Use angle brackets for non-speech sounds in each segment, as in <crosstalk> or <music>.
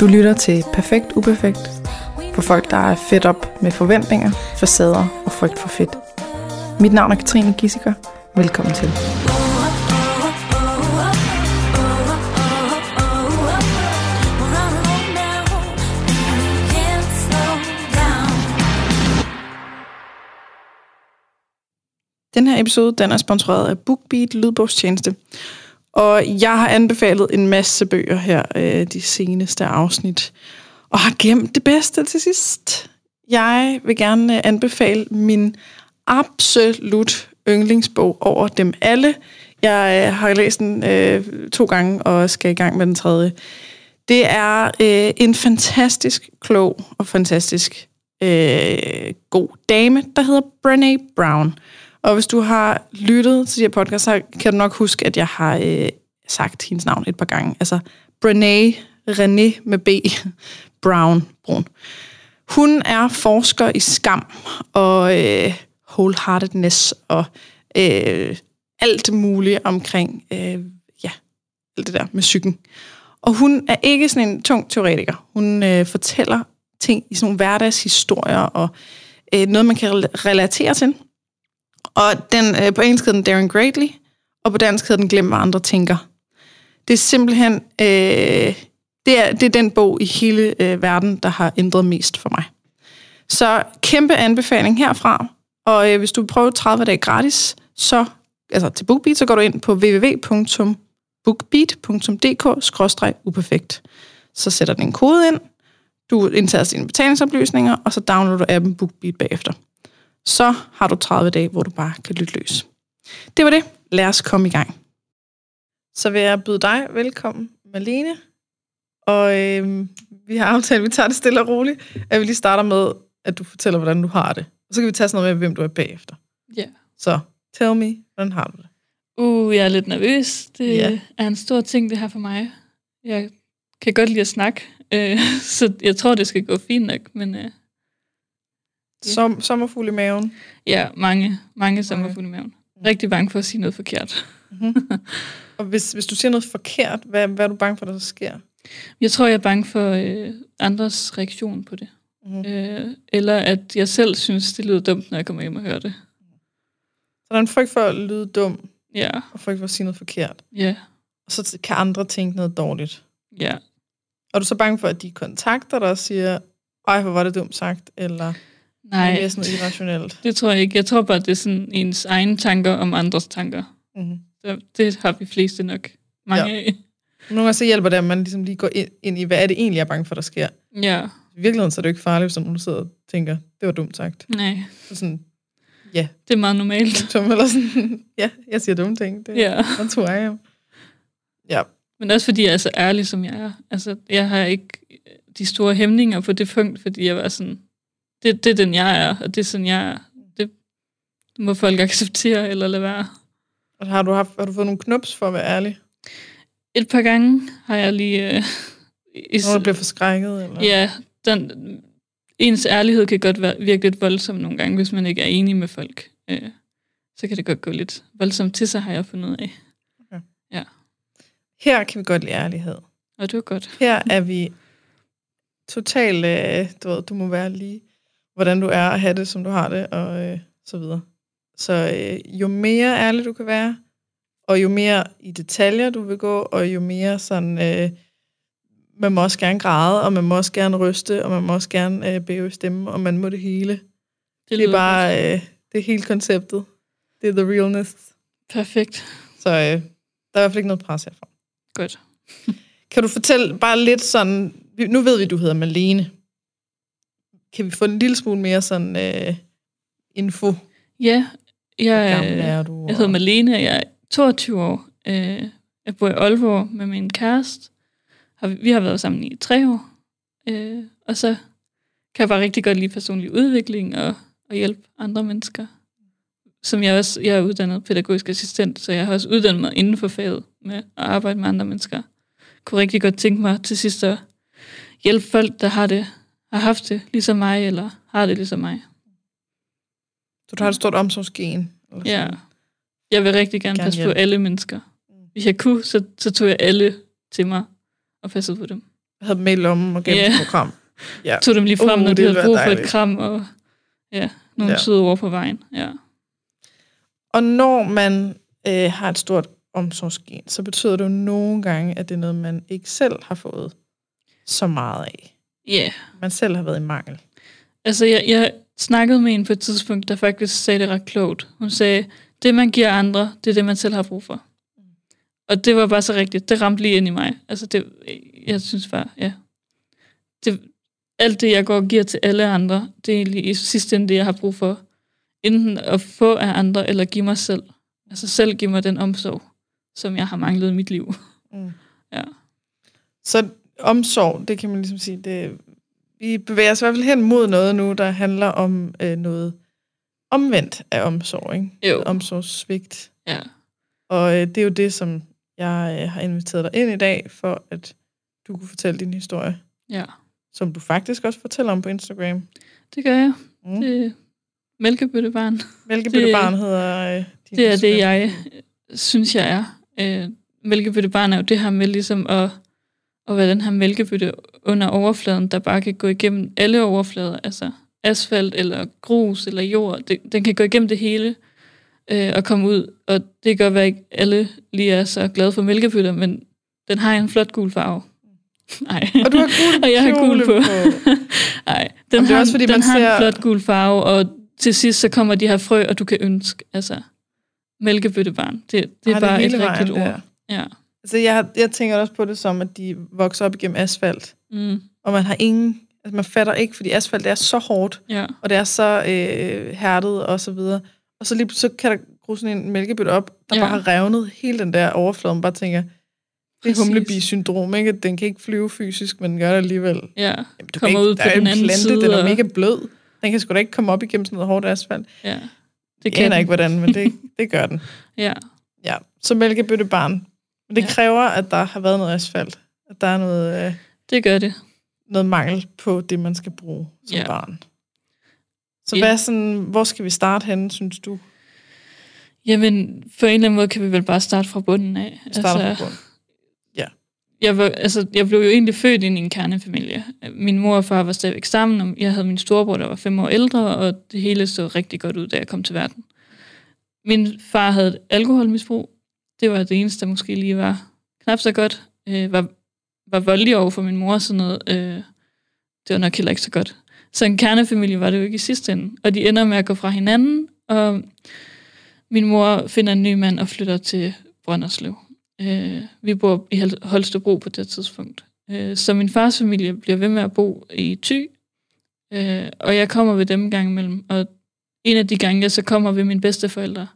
Du lytter til Perfekt Uperfekt for folk, der er fedt op med forventninger, facader og frygt for fedt. Mit navn er Katrine Gissiker. Velkommen til. Den her episode den er sponsoreret af BookBeat Lydbogstjeneste. Og jeg har anbefalet en masse bøger her øh, de seneste afsnit, og har gemt det bedste til sidst. Jeg vil gerne øh, anbefale min absolut yndlingsbog over dem alle. Jeg øh, har læst den øh, to gange og skal i gang med den tredje. Det er øh, en fantastisk klog og fantastisk øh, god dame, der hedder Brené Brown. Og hvis du har lyttet til de her podcast, så kan du nok huske, at jeg har øh, sagt hendes navn et par gange. Altså Brené René med B. <laughs> Brown. Brun. Hun er forsker i skam og øh, wholeheartedness og øh, alt muligt omkring øh, ja, alt det der med psyken. Og hun er ikke sådan en tung teoretiker. Hun øh, fortæller ting i sådan nogle hverdagshistorier og øh, noget, man kan relatere til. Og den, øh, på engelsk hedder den Darren Greatly, og på dansk hedder den Glem, hvad andre tænker. Det er simpelthen, øh, det, er, det er den bog i hele øh, verden, der har ændret mest for mig. Så kæmpe anbefaling herfra, og øh, hvis du vil prøve 30 dage gratis, så, altså til BookBeat, så går du ind på www.bookbeat.dk-uperfekt. Så sætter den en kode ind, du indtager dine betalingsoplysninger, og så downloader du appen BookBeat bagefter så har du 30 dage, hvor du bare kan lytte løs. Det var det. Lad os komme i gang. Så vil jeg byde dig velkommen, Malene. Og øh, vi har aftalt, at vi tager det stille og roligt, at vi lige starter med, at du fortæller, hvordan du har det. Og så kan vi tage sådan noget med, hvem du er bagefter. Ja. Yeah. Så tell me, hvordan har du det? Uh, jeg er lidt nervøs. Det yeah. er en stor ting, det her for mig. Jeg kan godt lide at snakke, øh, <laughs> så jeg tror, det skal gå fint nok, men øh, som, sommerfugl i maven? Ja, mange, mange sommerfugle i maven. Rigtig bange for at sige noget forkert. Mm-hmm. <laughs> Og hvis, hvis du siger noget forkert, hvad, hvad er du bange for, der så sker? Jeg tror, jeg er bange for øh, andres reaktion på det. Mm-hmm. Øh, eller at jeg selv synes, det lyder dumt, når jeg kommer hjem og hører det. Så der er en frygt for at lyde dum, ja. og frygt for at sige noget forkert. Ja. Og så kan andre tænke noget dårligt. Ja. Og er du så bange for, at de kontakter dig og siger, ej, hvor var det dumt sagt, eller... Nej. Det er sådan irrationelt. Det tror jeg ikke. Jeg tror bare, det er sådan ens egne tanker om andres tanker. Mm-hmm. Så det har vi fleste nok mange ja. af. Nogle gange så hjælper det, at man ligesom lige går ind, ind i, hvad er det egentlig, jeg er bange for, der sker. Ja. I virkeligheden så er det jo ikke farligt, hvis du sidder og tænker, det var dumt sagt. Nej. Så sådan, ja. Det er meget normalt. <laughs> Eller sådan, ja, jeg siger dumme ting. Det, ja. Who I am. Ja. Men også fordi jeg er så ærlig, som jeg er. Altså, jeg har ikke de store hæmninger på det punkt, fordi jeg var sådan, det, det er den, jeg er, og det er sådan, jeg er. Det må folk acceptere eller lade være. Og har du, haft, har du fået nogle knups for at være ærlig? Et par gange har jeg lige... Øh, is- Når du bliver forskrækket? Eller? Ja, den, ens ærlighed kan godt være, virke lidt voldsom nogle gange, hvis man ikke er enig med folk. Øh, så kan det godt gå lidt voldsomt til sig, har jeg fundet af. Okay. Ja. Her kan vi godt lide ærlighed. Og det er godt. Her er vi totalt, øh, du, ved, du må være lige hvordan du er og have det, som du har det, og øh, så videre. Så øh, jo mere ærlig du kan være, og jo mere i detaljer du vil gå, og jo mere sådan, øh, man må også gerne græde, og man må også gerne ryste, og man må også gerne øh, bæve stemme, og man må det hele. Det, det er bare, øh, det er hele konceptet. Det er the realness. Perfekt. Så øh, der er i hvert fald ikke noget pres herfra. Godt. <laughs> kan du fortælle bare lidt sådan, nu ved vi, du hedder Malene, kan vi få en lille smule mere sådan øh, info? Ja, jeg, er du, jeg hedder Malene, jeg er 22 år. Øh, jeg bor i Aalborg med min kæreste. Vi har været sammen i tre år. Øh, og så kan jeg bare rigtig godt lide personlig udvikling og, og hjælpe andre mennesker. Som jeg også, jeg er uddannet pædagogisk assistent, så jeg har også uddannet mig inden for faget med at arbejde med andre mennesker. Jeg kunne rigtig godt tænke mig til sidst at hjælpe folk, der har det har haft det ligesom mig, eller har det ligesom mig. Så du har et stort omsorgsgen? Ja. Jeg vil rigtig gerne, gerne passe hjælpe. på alle mennesker. Hvis jeg kunne, så, så tog jeg alle til mig og passede på dem. havde dem i lommen og gav Ja. dem et kram. Ja. Tog dem lige frem, Uh, når det de havde brug være for et dejligt. kram, og ja, nogle ja. søde ord på vejen. Ja. Og når man øh, har et stort omsorgsgen, så betyder det jo nogle gange, at det er noget, man ikke selv har fået så meget af. Ja, yeah. Man selv har været i mangel. altså jeg, jeg snakkede med en på et tidspunkt, der faktisk sagde det ret klogt. Hun sagde, det man giver andre, det er det, man selv har brug for. Og det var bare så rigtigt. Det ramte lige ind i mig. Altså det, jeg synes bare, ja. Det, alt det, jeg går og giver til alle andre, det er egentlig i sidste ende det, jeg har brug for. Enten at få af andre, eller give mig selv. Altså selv give mig den omsorg, som jeg har manglet i mit liv. Mm. Ja. Så omsorg, det kan man ligesom sige, det, vi bevæger os i hvert fald hen mod noget nu, der handler om øh, noget omvendt af omsorg, ikke? Jo. Omsorgssvigt. Ja. Og øh, det er jo det, som jeg øh, har inviteret dig ind i dag, for at du kunne fortælle din historie, Ja, som du faktisk også fortæller om på Instagram. det gør jeg. Mm. Det mælkebøttebarn. Mælkebøttebarn hedder øh, Det er det, Instagram. jeg synes, jeg er. Øh, mælkebøttebarn er jo det her med ligesom at, at være den her mælkebøtte under overfladen, der bare kan gå igennem alle overflader, altså asfalt eller grus eller jord. Det, den kan gå igennem det hele øh, og komme ud. Og det gør, at ikke alle lige er så glade for mælkebøtter, men den har en flot gul farve. <laughs> Nej. Og du har gul <laughs> og jeg har gul på. <laughs> Nej, den det er har, også, fordi den man har ser- en flot gul farve, og til sidst så kommer de her frø, og du kan ønske, altså, mælkebøttebarn. Det, det er Har bare et hele rigtigt vejen ord. der. Ja. Altså, jeg, jeg tænker også på det som, at de vokser op igennem asfalt, Mm, og man har ingen, altså man fatter ikke, fordi asfalt det er så hårdt, ja. og det er så øh, hærdet og så videre. Og så lige så kan der gro sådan en mælkebøtte op, der Ja. bare har revnet hele den der overflade, man bare tænker, det er humlebi-syndrom, ikke? Den kan ikke flyve fysisk, men den gør det alligevel. Ja, Jamen, du Kommer kan ikke, ud der på er jo den en anden plante, side, den er mega blød. Den kan sgu da ikke komme op igennem sådan noget hårdt asfalt. ja. Det Det jeg aner ikke, hvordan, men det, <laughs> det gør den. Ja, Ja, så mælkebøttebarn. Men det Ja. ja. kræver, at der har været noget asfalt. At der er noget, øh, det gør det. noget mangel på det, man skal bruge som Ja. ja. barn. Så Ja. hvad sådan, hvor skal vi starte henne, synes du? Jamen, på en eller anden måde kan vi vel bare starte fra bunden af. Starter altså, fra jeg, var, altså, jeg blev jo egentlig født ind i en kernefamilie. Min mor og far var stadigvæk sammen, og jeg havde min storebror, der var fem år ældre, og det hele så rigtig godt ud, da jeg kom til verden. Min far havde et alkoholmisbrug. Det var det eneste, der måske lige var knap så godt. Øh, var, var voldelig over for min mor og sådan noget. Øh, det var nok heller ikke så godt. Så en kernefamilie var det jo ikke i sidste ende. Og de ender med at gå fra hinanden, og min mor finder en ny mand og flytter til Brønderslev. Øh, vi bor i Holstebro på det tidspunkt. Øh, så min fars familie bliver ved med at bo i Thy, øh, og jeg kommer ved dem gang imellem. Og en af de gange, jeg så kommer ved mine bedsteforældre,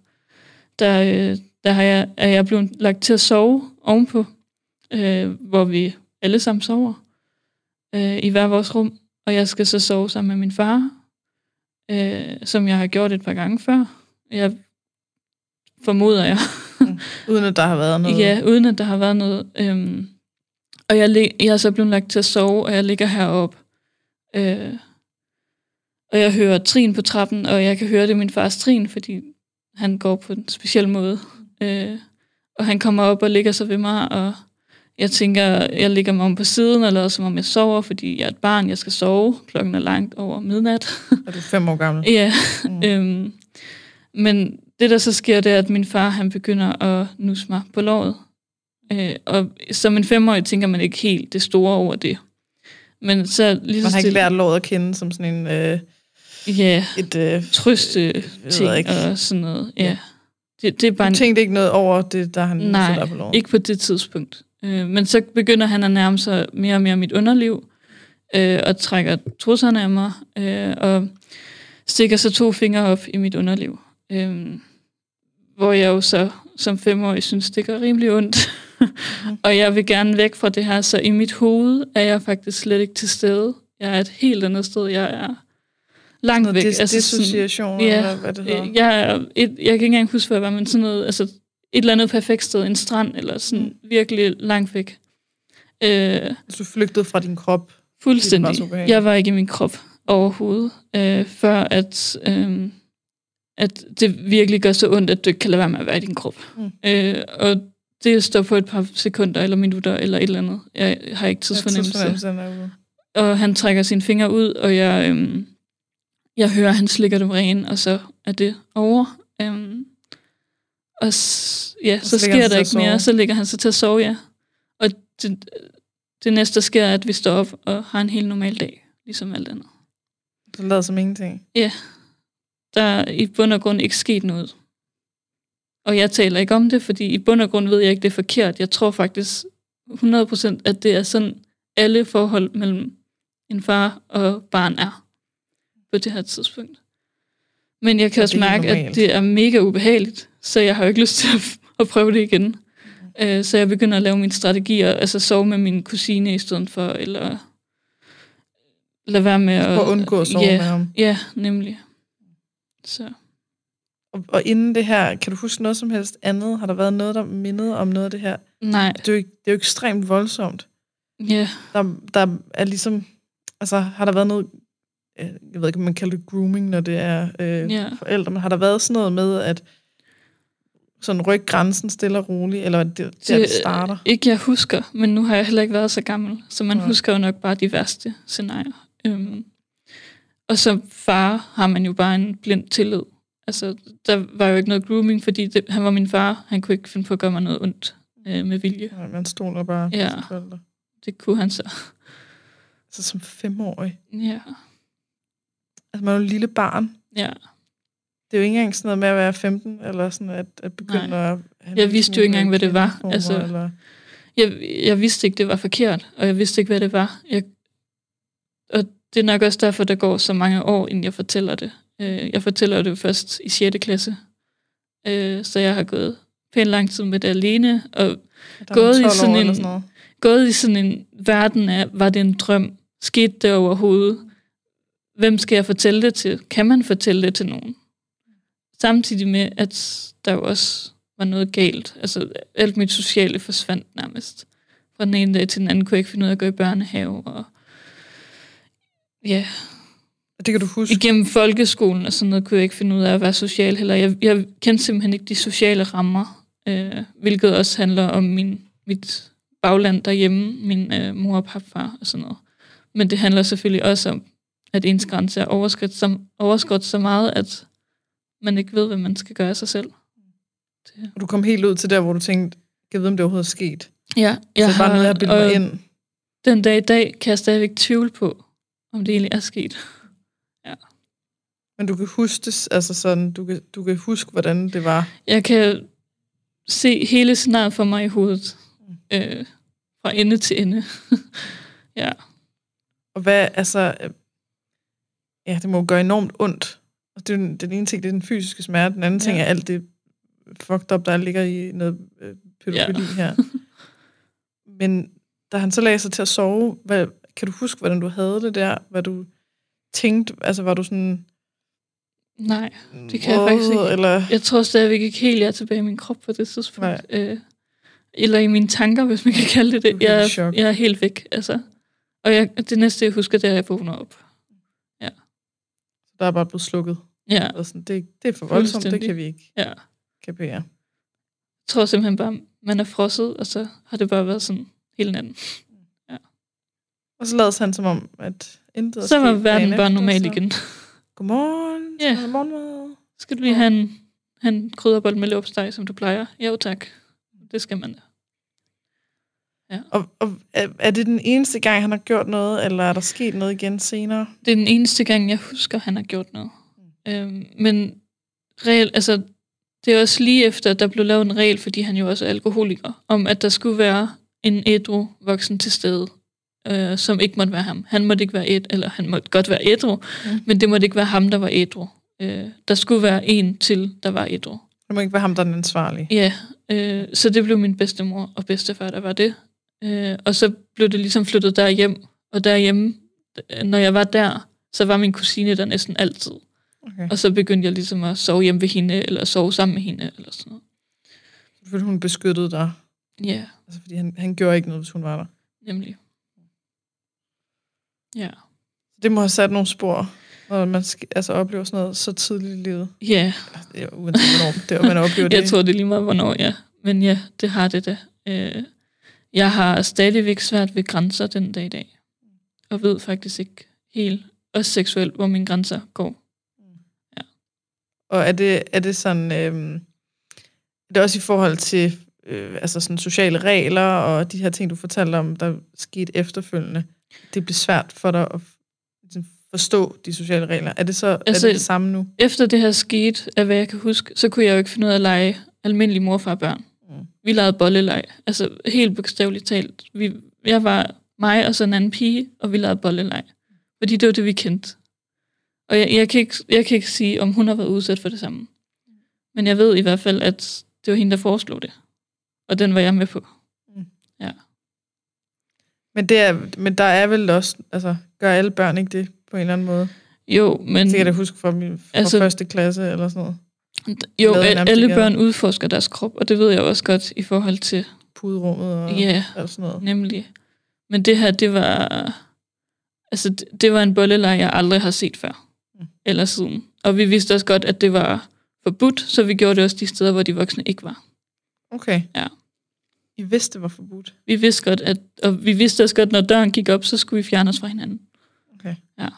der, øh, der har jeg, er jeg blevet lagt til at sove ovenpå, øh, hvor vi alle sammen sover øh, i hver vores rum. Og jeg skal så sove sammen med min far, øh, som jeg har gjort et par gange før. Jeg formoder jeg. Uden at der har været noget. Ja, uden at der har været noget. Øhm, og jeg, jeg er så blevet lagt til at sove, og jeg ligger heroppe. Øh, og jeg hører trin på trappen, og jeg kan høre det min fars trin, fordi han går på en speciel måde. Øh, og han kommer op og ligger sig ved mig, og jeg tænker, jeg ligger mig om på siden, lader som om jeg sover, fordi jeg er et barn, jeg skal sove. Klokken er langt over midnat. Og du er fem år gammel. Ja, Mm. <laughs> øhm, men det der så sker, det er, at min far han begynder at nusse mig på låret. Øh, og som en femårig tænker man ikke helt det store over det. Men så lige så Man har ikke lært låret at kende som sådan en, øh, Ja, et... Øh, trøste ved ting ikke. og sådan noget. Ja. Ja. Det, det er bare du en, tænkte ikke noget over det, der han Nej, på låret? ikke på det tidspunkt. Øh, men så begynder han at nærme sig mere og mere mit underliv, øh, og trækker trusserne af mig, øh, og stikker så to fingre op i mit underliv. Øh, hvor jeg jo så som femårig synes, det gør rimelig ondt. Mhm. <laughs> og jeg vil gerne væk fra det her, så i mit hoved er jeg faktisk slet ikke til stede. Jeg er et helt andet sted. Jeg er langt væk. dis- Altså sådan- dissociation, Ja, eller hvad det hedder. Øh, Jeg, et, jeg kan ikke engang huske, hvad jeg var, men sådan noget, altså et eller andet perfekt sted, en strand, eller sådan Mm. virkelig langt væk. Øh, du flygtede fra din krop. fuldstændig. Det var. Jeg var ikke i min krop overhovedet, øh, før at, øh, at det virkelig gør så ondt, at du ikke kan lade være med at være i din krop. Mm. Øh, og det står på et par sekunder, eller minutter, eller et eller andet. Jeg har ikke tidsfornemmelse. Ja, tidsfornemmelse og han trækker sine fingre ud, og jeg, øhm, jeg hører, han slikker dem ren, og så er det over. Øhm, og s- ja, så, så sker der ikke mere. Så ligger han sig til at sove, ja. Og det, det næste, der sker, er, at vi står op og har en helt normal dag, ligesom alt andet. Så lader som ingenting? Ja. Der er i bund og grund ikke sket noget. Og jeg taler ikke om det, fordi i bund og grund ved jeg ikke, det er forkert. Jeg tror faktisk 100% at det er sådan, alle forhold mellem en far og barn er på det her tidspunkt. Men jeg kan også mærke, at det er mega ubehageligt, så jeg har jo ikke lyst til at, at prøve det igen. Mm. Uh, så jeg begynder at lave mine strategier, altså sove med min kusine i stedet for, eller lade være med at... For at undgå at sove ja, med ham. Ja, nemlig. Så. Og, og inden det her, kan du huske noget som helst andet? Har der været noget, der mindede om noget af det her? Nej. Det er jo, det er jo ekstremt voldsomt. Ja. Der, der er ligesom... Altså, har der været noget... Øh, jeg ved ikke, om man kalder det grooming, når det er øh, ja. forældre, men har der været sådan noget med, at sådan ryk grænsen stille og roligt, eller det, det, det, det starter? Ikke jeg husker, men nu har jeg heller ikke været så gammel, så man ja. husker jo nok bare de værste scenarier. Øhm, og som far har man jo bare en blind tillid. Altså, der var jo ikke noget grooming, fordi det, han var min far. Han kunne ikke finde på at gøre mig noget ondt øh, med vilje. Ja, man stoler bare ja, på forældre. det kunne han så. Altså som femårig? Ja. Altså man er jo et lille barn. Ja. Det er jo ikke engang sådan noget med at være 15, eller sådan at, at begynde Nej. at... Jeg vidste jo ikke engang, hvad det var. Altså, eller... jeg, jeg vidste ikke, det var forkert, og jeg vidste ikke, hvad det var. Jeg, og det er nok også derfor, der går så mange år, inden jeg fortæller det. Øh, jeg fortæller det først i 6. klasse. Øh, så jeg har gået pænt lang tid med det alene, og gået i, sådan en, sådan gået i sådan en verden af, var det en drøm? Skete det overhovedet? Hvem skal jeg fortælle det til? Kan man fortælle det til nogen? Samtidig med, at der jo også var noget galt. Altså, alt mit sociale forsvandt nærmest. Fra den ene dag til den anden kunne jeg ikke finde ud af at gå i børnehave, og ja, det kan du huske. Igennem folkeskolen og sådan noget, kunne jeg ikke finde ud af at være social heller. Jeg, jeg kendte simpelthen ikke de sociale rammer, øh, hvilket også handler om min, mit bagland derhjemme, min øh, mor og papfar og sådan noget. Men det handler selvfølgelig også om, at ens grænse er overskridt så, overskridt så meget, at man ikke ved, hvad man skal gøre af sig selv. Det. Og du kom helt ud til der, hvor du tænkte, jeg ved, om det overhovedet er sket. Ja, jeg så det er bare noget, jeg har mig ind. Den dag i dag kan jeg stadigvæk tvivle på, om det egentlig er sket. <laughs> Ja. Men du kan huske det, altså sådan, du kan, du kan huske, hvordan det var? Jeg kan se hele scenariet for mig i hovedet. Mm. Øh, fra ende til ende. <laughs> ja. Og hvad, altså... Ja, det må gøre enormt ondt. Og det, er, den ene ting, det er den fysiske smerte. Den anden ja. ting er alt det fucked up, der ligger i noget øh, pædofili ja. her. <laughs> Men da han så lagde sig til at sove, hvad, kan du huske, hvordan du havde det der? Hvad du tænkte, altså var du sådan... Nej, det kan jeg faktisk ikke. Eller... Jeg tror stadigvæk ikke helt, jeg er tilbage i min krop på det tidspunkt. Øh, eller i mine tanker, hvis man kan kalde det det. Jeg, er, jeg er helt væk, altså. Og jeg, det næste, jeg husker, det er, at jeg vågner op. Der er bare blevet slukket? Ja. Og sådan, det, det er for voldsomt, det kan vi ikke ja. kapere. Jeg tror simpelthen bare, man er frosset, og så har det bare været sådan helt anden. Ja. Og så lader han som om, at intet Så var verden bare normal igen. Godmorgen. Ja. Godmorgen. Skal du lige have en, have en krydderbold med løbsteg, som du plejer? Jo, tak. Det skal man da. Ja. Og, og er, er det den eneste gang, han har gjort noget, eller er der sket noget igen senere? Det er den eneste gang, jeg husker, han har gjort noget. Mm. Øhm, men reelt, altså, det er også lige efter, at der blev lavet en regel, fordi han jo også er alkoholiker, om at der skulle være en ædru voksen til stede, øh, som ikke måtte være ham. Han måtte ikke være et, eller han måtte godt være ædru, mm. men det måtte ikke være ham, der var ædru. Øh, der skulle være en til, der var ædru. Det må ikke være ham, der er den ansvarlige. Ja, øh, så det blev min bedstemor og bedstefar, der var det. Øh, og så blev det ligesom flyttet derhjem, og derhjemme, når jeg var der, så var min kusine der næsten altid. Okay. Og så begyndte jeg ligesom at sove hjemme ved hende, eller sove sammen med hende, eller sådan noget. Fordi hun beskyttede dig? Ja. Altså fordi han, han gjorde ikke noget, hvis hun var der? Nemlig. Ja. Det må have sat nogle spor, når man skal, altså oplever sådan noget så tidligt i livet. Ja. Det er uanset hvornår, det er, man oplever det. Jeg tror, det er lige meget, hvornår, ja. men ja, det har det da. Øh, jeg har stadigvæk svært ved grænser den dag i dag. Og ved faktisk ikke helt, også seksuelt, hvor mine grænser går. Ja. Og er det, er det sådan, øh, er det også i forhold til øh, altså sådan sociale regler og de her ting, du fortalte om, der skete efterfølgende, det bliver svært for dig at ligesom, forstå de sociale regler. Er det så altså, er det, det samme nu? Efter det her skete, af hvad jeg kan huske, så kunne jeg jo ikke finde ud af at lege almindelig morfar-børn. Mm. Vi legede bolleleg. Altså helt bogstaveligt talt. Vi, jeg var mig og så en anden pige, og vi legede bolleleg. Fordi det var det, vi kendte. Og jeg, jeg, kan ikke, jeg kan ikke sige, om hun har været udsat for det samme. Men jeg ved i hvert fald, at det var hende, der foreslog det. Og den var jeg med på. Mm. Ja. Men, det er, men der er vel også, altså, gør alle børn ikke det på en eller anden måde? Jo, men... Det kan jeg huske fra, min, fra altså, første klasse eller sådan noget. Jo, alle børn udforsker deres krop, og det ved jeg også godt i forhold til... Puderummet og, ja, og sådan noget. nemlig. Men det her, det var... Altså, det, det var en bolleleg, jeg aldrig har set før. Mm. Eller siden. Og vi vidste også godt, at det var forbudt, så vi gjorde det også de steder, hvor de voksne ikke var. Okay. Ja. I vidste, det var forbudt? Vi vidste godt, at, og vi vidste også godt, når døren gik op, så skulle vi fjerne os fra hinanden. Okay. Ja.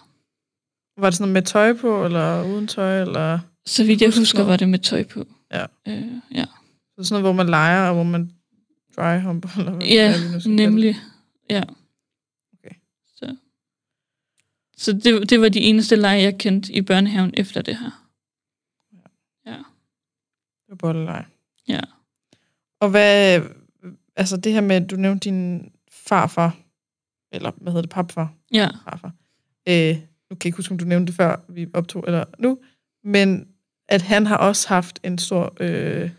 Var det sådan med tøj på, eller uden tøj, eller... Så vidt jeg husker, var det med tøj på. Ja. Øh, ja. Så sådan noget, hvor man leger, og hvor man dry hump, eller hvad Ja, nemlig. Ja. Okay. Så, så det, det var de eneste lege, jeg kendte i børnehaven efter det her. Ja. Det var bolleleg. Ja. Og hvad, altså det her med, du nævnte din farfar, eller hvad hedder det, papfar? Ja. Farfar. Øh, nu kan jeg ikke huske, om du nævnte det før, vi optog, eller nu, men at han har også haft en stor øh,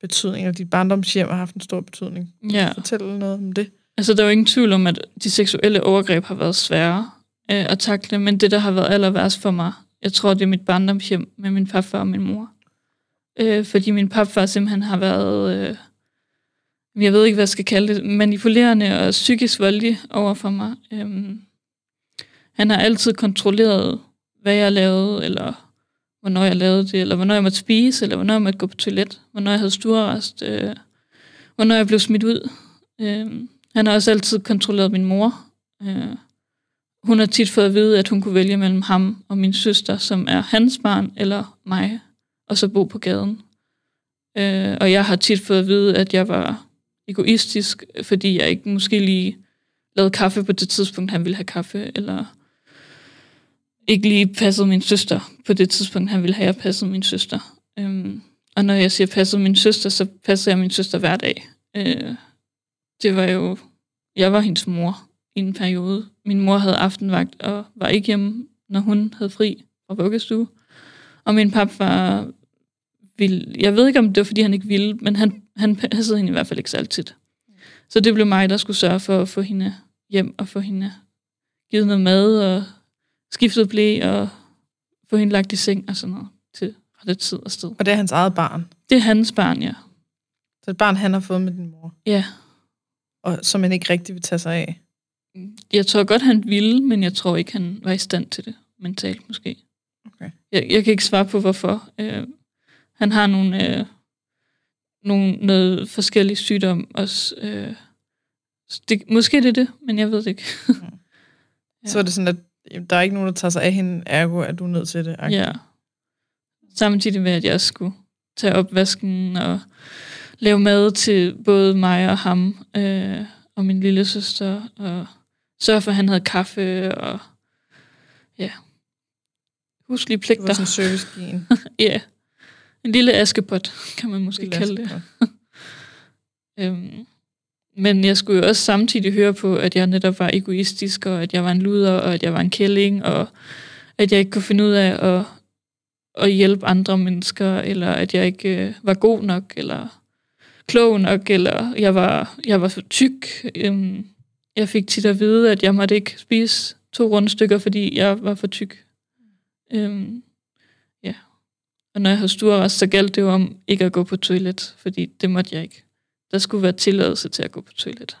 betydning, og dit barndomshjem har haft en stor betydning. Ja. Fortæl noget om det. Altså, der er jo ingen tvivl om, at de seksuelle overgreb har været svære øh, at takle, men det, der har været aller værst for mig, jeg tror, det er mit barndomshjem med min farfar og min mor. Øh, fordi min papfar simpelthen har været, øh, jeg ved ikke, hvad jeg skal kalde det, manipulerende og psykisk voldelig over for mig. Øh, han har altid kontrolleret, hvad jeg lavede, eller hvornår jeg lavede det, eller hvornår jeg måtte spise, eller hvornår jeg måtte gå på toilet, hvornår jeg havde stuerrest, øh, hvornår jeg blev smidt ud. Øh, han har også altid kontrolleret min mor. Øh, hun har tit fået at vide, at hun kunne vælge mellem ham og min søster, som er hans barn, eller mig, og så bo på gaden. Øh, og jeg har tit fået at vide, at jeg var egoistisk, fordi jeg ikke måske lige lavede kaffe på det tidspunkt, han ville have kaffe, eller ikke lige passede min søster på det tidspunkt, han ville have, jeg passede min søster. Øhm, og når jeg siger passede min søster, så passer jeg min søster hver dag. Øh, det var jo, jeg var hendes mor i en periode. Min mor havde aftenvagt og var ikke hjemme, når hun havde fri fra vuggestue. Og min pap var vild. Jeg ved ikke, om det var, fordi han ikke ville, men han, han passede hende i hvert fald ikke så altid. Så det blev mig, der skulle sørge for at få hende hjem og få hende givet noget mad og skiftet blæ og få hende lagt i seng og sådan noget til rette tid og sted. Og det er hans eget barn? Det er hans barn, ja. Så et barn, han har fået med din mor? Ja. Og som han ikke rigtig vil tage sig af? Jeg tror godt, han ville, men jeg tror ikke, han var i stand til det mentalt måske. Okay. Jeg, jeg kan ikke svare på, hvorfor. Øh, han har nogle, øh, nogle noget forskellige sygdom også. Øh, det, måske det er det, men jeg ved det ikke. mm. ja. <laughs> Så er det sådan, at der er ikke nogen, der tager sig af hende, ergo er du nødt til det. Okay. Ja. Samtidig med, at jeg skulle tage opvasken og lave mad til både mig og ham øh, og min lille søster, og sørge for, at han havde kaffe, og ja, huslige pligter. Det var sådan en service <laughs> Ja, en lille askepot, kan man måske kalde det. <laughs> øhm, men jeg skulle jo også samtidig høre på, at jeg netop var egoistisk, og at jeg var en luder, og at jeg var en kælling, og at jeg ikke kunne finde ud af at, at hjælpe andre mennesker, eller at jeg ikke øh, var god nok, eller klog nok, eller jeg var, jeg var for tyk. Øhm, jeg fik tit at vide, at jeg måtte ikke spise to rundstykker, fordi jeg var for tyk. Øhm, ja. Og når jeg havde stuerrest, så galt det jo om ikke at gå på toilet, fordi det måtte jeg ikke. Der skulle være tilladelse til at gå på toilet.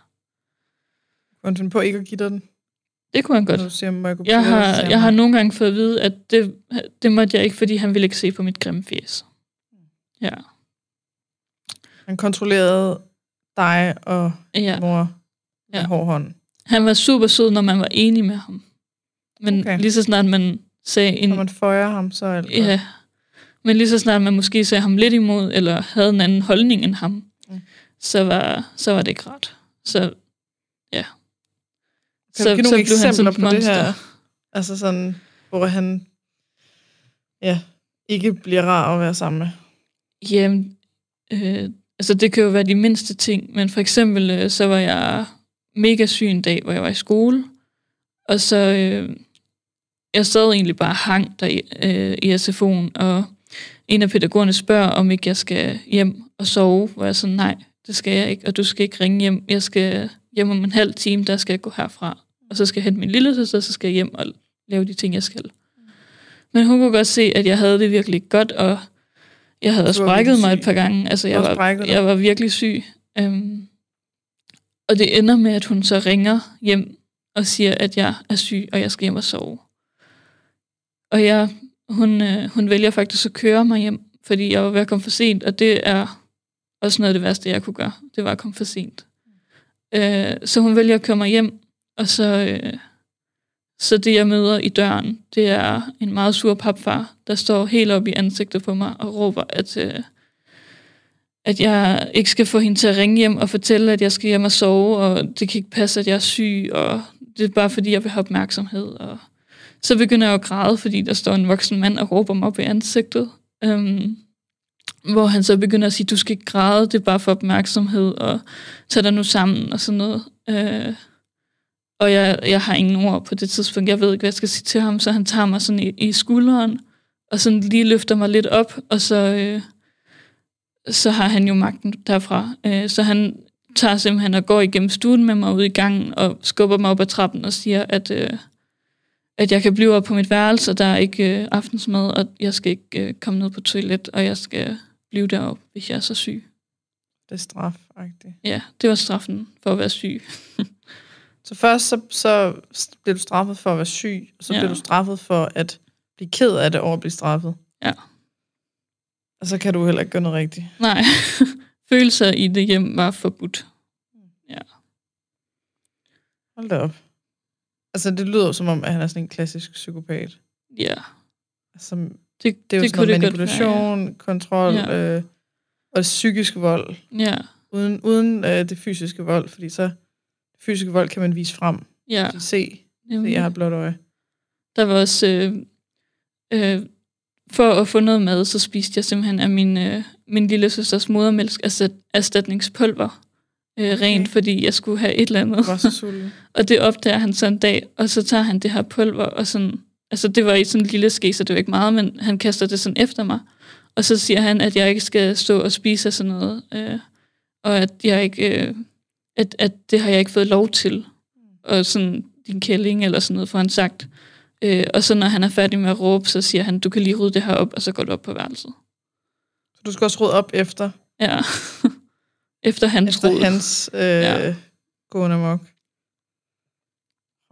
Kunne han på ikke at give dig den? Det kunne han godt. du siger, må jeg, gå jeg, har, jeg har nogle gange fået at vide, at det, det måtte jeg ikke, fordi han ville ikke se på mit grimme fjes. Ja. Han kontrollerede dig og ja. mor med ja. hård hånd. Han var super sød, når man var enig med ham. Men okay. lige så snart man sagde en... Når man føjer ham, så er det Ja. Men lige så snart man måske sagde ham lidt imod, eller havde en anden holdning end ham. Så, var, så var det ikke ret. Så ja. Kan så, du give nogle eksempler på monster. det her? Altså sådan, hvor han ja, ikke bliver rar at være sammen med? Jamen, øh, altså det kan jo være de mindste ting, men for eksempel øh, så var jeg mega syg en dag, hvor jeg var i skole, og så øh, jeg sad egentlig bare hang der i, øh, i SFO'en, og en af pædagogerne spørger, om ikke jeg skal hjem og sove, hvor jeg sådan, nej, det skal jeg ikke, og du skal ikke ringe hjem, jeg skal hjem om en halv time, der skal jeg gå herfra, og så skal jeg hente min lille søster, så skal jeg hjem og lave de ting, jeg skal. Men hun kunne godt se, at jeg havde det virkelig godt, og jeg havde sprækket mig et par gange. Altså, jeg var, jeg var virkelig syg. Um, og det ender med, at hun så ringer hjem og siger, at jeg er syg, og jeg skal hjem og sove. Og jeg, hun, øh, hun vælger faktisk at køre mig hjem, fordi jeg var ved at komme for sent, og det er også noget af det værste, jeg kunne gøre. Det var at komme for sent. Øh, så hun vælger at køre mig hjem, og så, øh, så det, jeg møder i døren, det er en meget sur papfar, der står helt op i ansigtet på mig og råber, at, øh, at jeg ikke skal få hende til at ringe hjem og fortælle, at jeg skal hjem og sove, og det kan ikke passe, at jeg er syg, og det er bare fordi, jeg vil have opmærksomhed. Og så begynder jeg at græde, fordi der står en voksen mand og råber mig op i ansigtet. Um, hvor han så begynder at sige, du skal ikke græde, det er bare for opmærksomhed, og tag dig nu sammen, og sådan noget. Øh, og jeg, jeg har ingen ord på det tidspunkt. Jeg ved ikke, hvad jeg skal sige til ham, så han tager mig sådan i, i skulderen, og sådan lige løfter mig lidt op, og så, øh, så har han jo magten derfra. Øh, så han tager simpelthen og går igennem stuen med mig ud i gangen, og skubber mig op ad trappen og siger, at, Øh, at jeg kan blive op på mit værelse, og der er ikke øh, aftensmad, og jeg skal ikke øh, komme ned på toilet, og jeg skal blive deroppe, hvis jeg er så syg. Det er straf, -agtigt. Ja, det var straffen for at være syg. <laughs> så først så, så blev du straffet for at være syg, og så ja. blev du straffet for at blive ked af det over at blive straffet. Ja. Og så kan du heller ikke gøre noget rigtigt. Nej. <laughs> Følelser i det hjem var forbudt. Ja. Hold da op. Altså, det lyder som om, at han er sådan en klassisk psykopat. Ja. Altså, det, det er jo det sådan noget manipulation, være, ja. kontrol ja. Øh, og psykisk vold. Ja. Uden, uden øh, det fysiske vold, fordi så det fysiske vold kan man vise frem. Ja. Se, se, jeg har blåt øje. Der var også... Øh, øh, for at få noget mad, så spiste jeg simpelthen af min, øh, min lille søsters modermælk erstatningspulver øh, rent, okay. fordi jeg skulle have et eller andet. Var så <laughs> og det opdager han så en dag, og så tager han det her pulver, og sådan, altså det var i sådan en lille ske, så det var ikke meget, men han kaster det sådan efter mig. Og så siger han, at jeg ikke skal stå og spise sådan noget, øh, og at jeg ikke, øh, at, at det har jeg ikke fået lov til. Og sådan, din kælling eller sådan noget, for han sagt. Øh, og så når han er færdig med at råbe, så siger han, du kan lige rydde det her op, og så går du op på værelset. Så du skal også rydde op efter? Ja. <laughs> efter hans Efter rod. hans øh, ja. gående mok.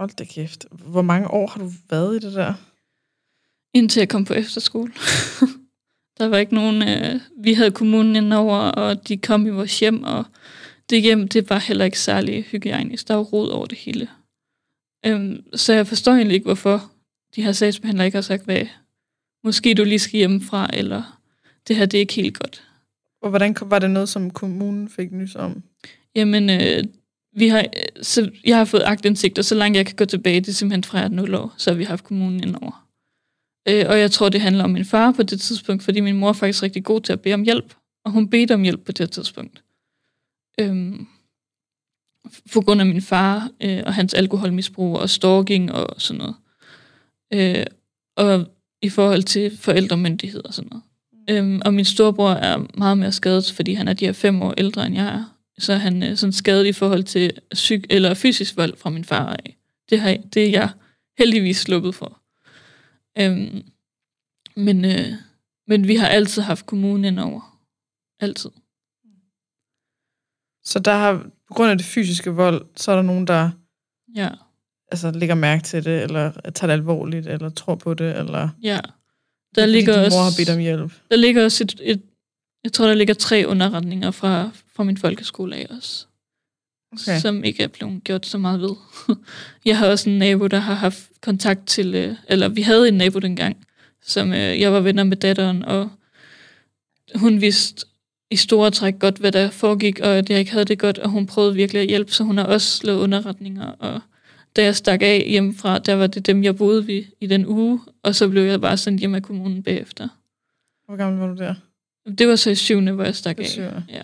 Hold da kæft. Hvor mange år har du været i det der? Indtil jeg kom på efterskole. <laughs> der var ikke nogen... Øh, vi havde kommunen indover, og de kom i vores hjem, og det hjem, det var heller ikke særlig hygiejnisk. Der var rod over det hele. Øhm, så jeg forstår egentlig ikke, hvorfor de her sagsbehandlere ikke har sagt, hvad måske du lige skal hjemmefra, eller det her, det er ikke helt godt. Og hvordan var det noget, som kommunen fik nys om? Jamen, øh, vi har, så jeg har fået agtindsigt, og så langt jeg kan gå tilbage, det er simpelthen fra 0 år, så har vi haft kommunen indover. Øh, og jeg tror, det handler om min far på det tidspunkt, fordi min mor er faktisk rigtig god til at bede om hjælp, og hun bedte om hjælp på det tidspunkt. Øhm, på grund af min far øh, og hans alkoholmisbrug og stalking og sådan noget. Øh, og i forhold til forældremyndighed og sådan noget. Øhm, og min storebror er meget mere skadet, fordi han er de her fem år ældre, end jeg er. Så er han øh, sådan skadet i forhold til psyk eller fysisk vold fra min far af. Det, har, det er jeg heldigvis sluppet for. Øhm, men, øh, men vi har altid haft kommunen over. Altid. Så der har, på grund af det fysiske vold, så er der nogen, der ja. altså, lægger mærke til det, eller tager det alvorligt, eller tror på det, eller... Ja. Der ligger fordi også, mor har bedt om hjælp. Der ligger også et, et jeg tror, der ligger tre underretninger fra, fra min folkeskole af også. Okay. Som ikke er blevet gjort så meget ved. <laughs> jeg har også en nabo, der har haft kontakt til, øh, eller vi havde en nabo dengang, som øh, jeg var venner med datteren, og hun vidste i store træk godt, hvad der foregik, og at jeg ikke havde det godt, og hun prøvede virkelig at hjælpe, så hun har også lavet underretninger, og da jeg stak af hjemmefra, der var det dem, jeg boede ved i den uge, og så blev jeg bare sendt hjem af kommunen bagefter. Hvor gammel var du der? Det var så i syvende, hvor jeg stak af. Ja.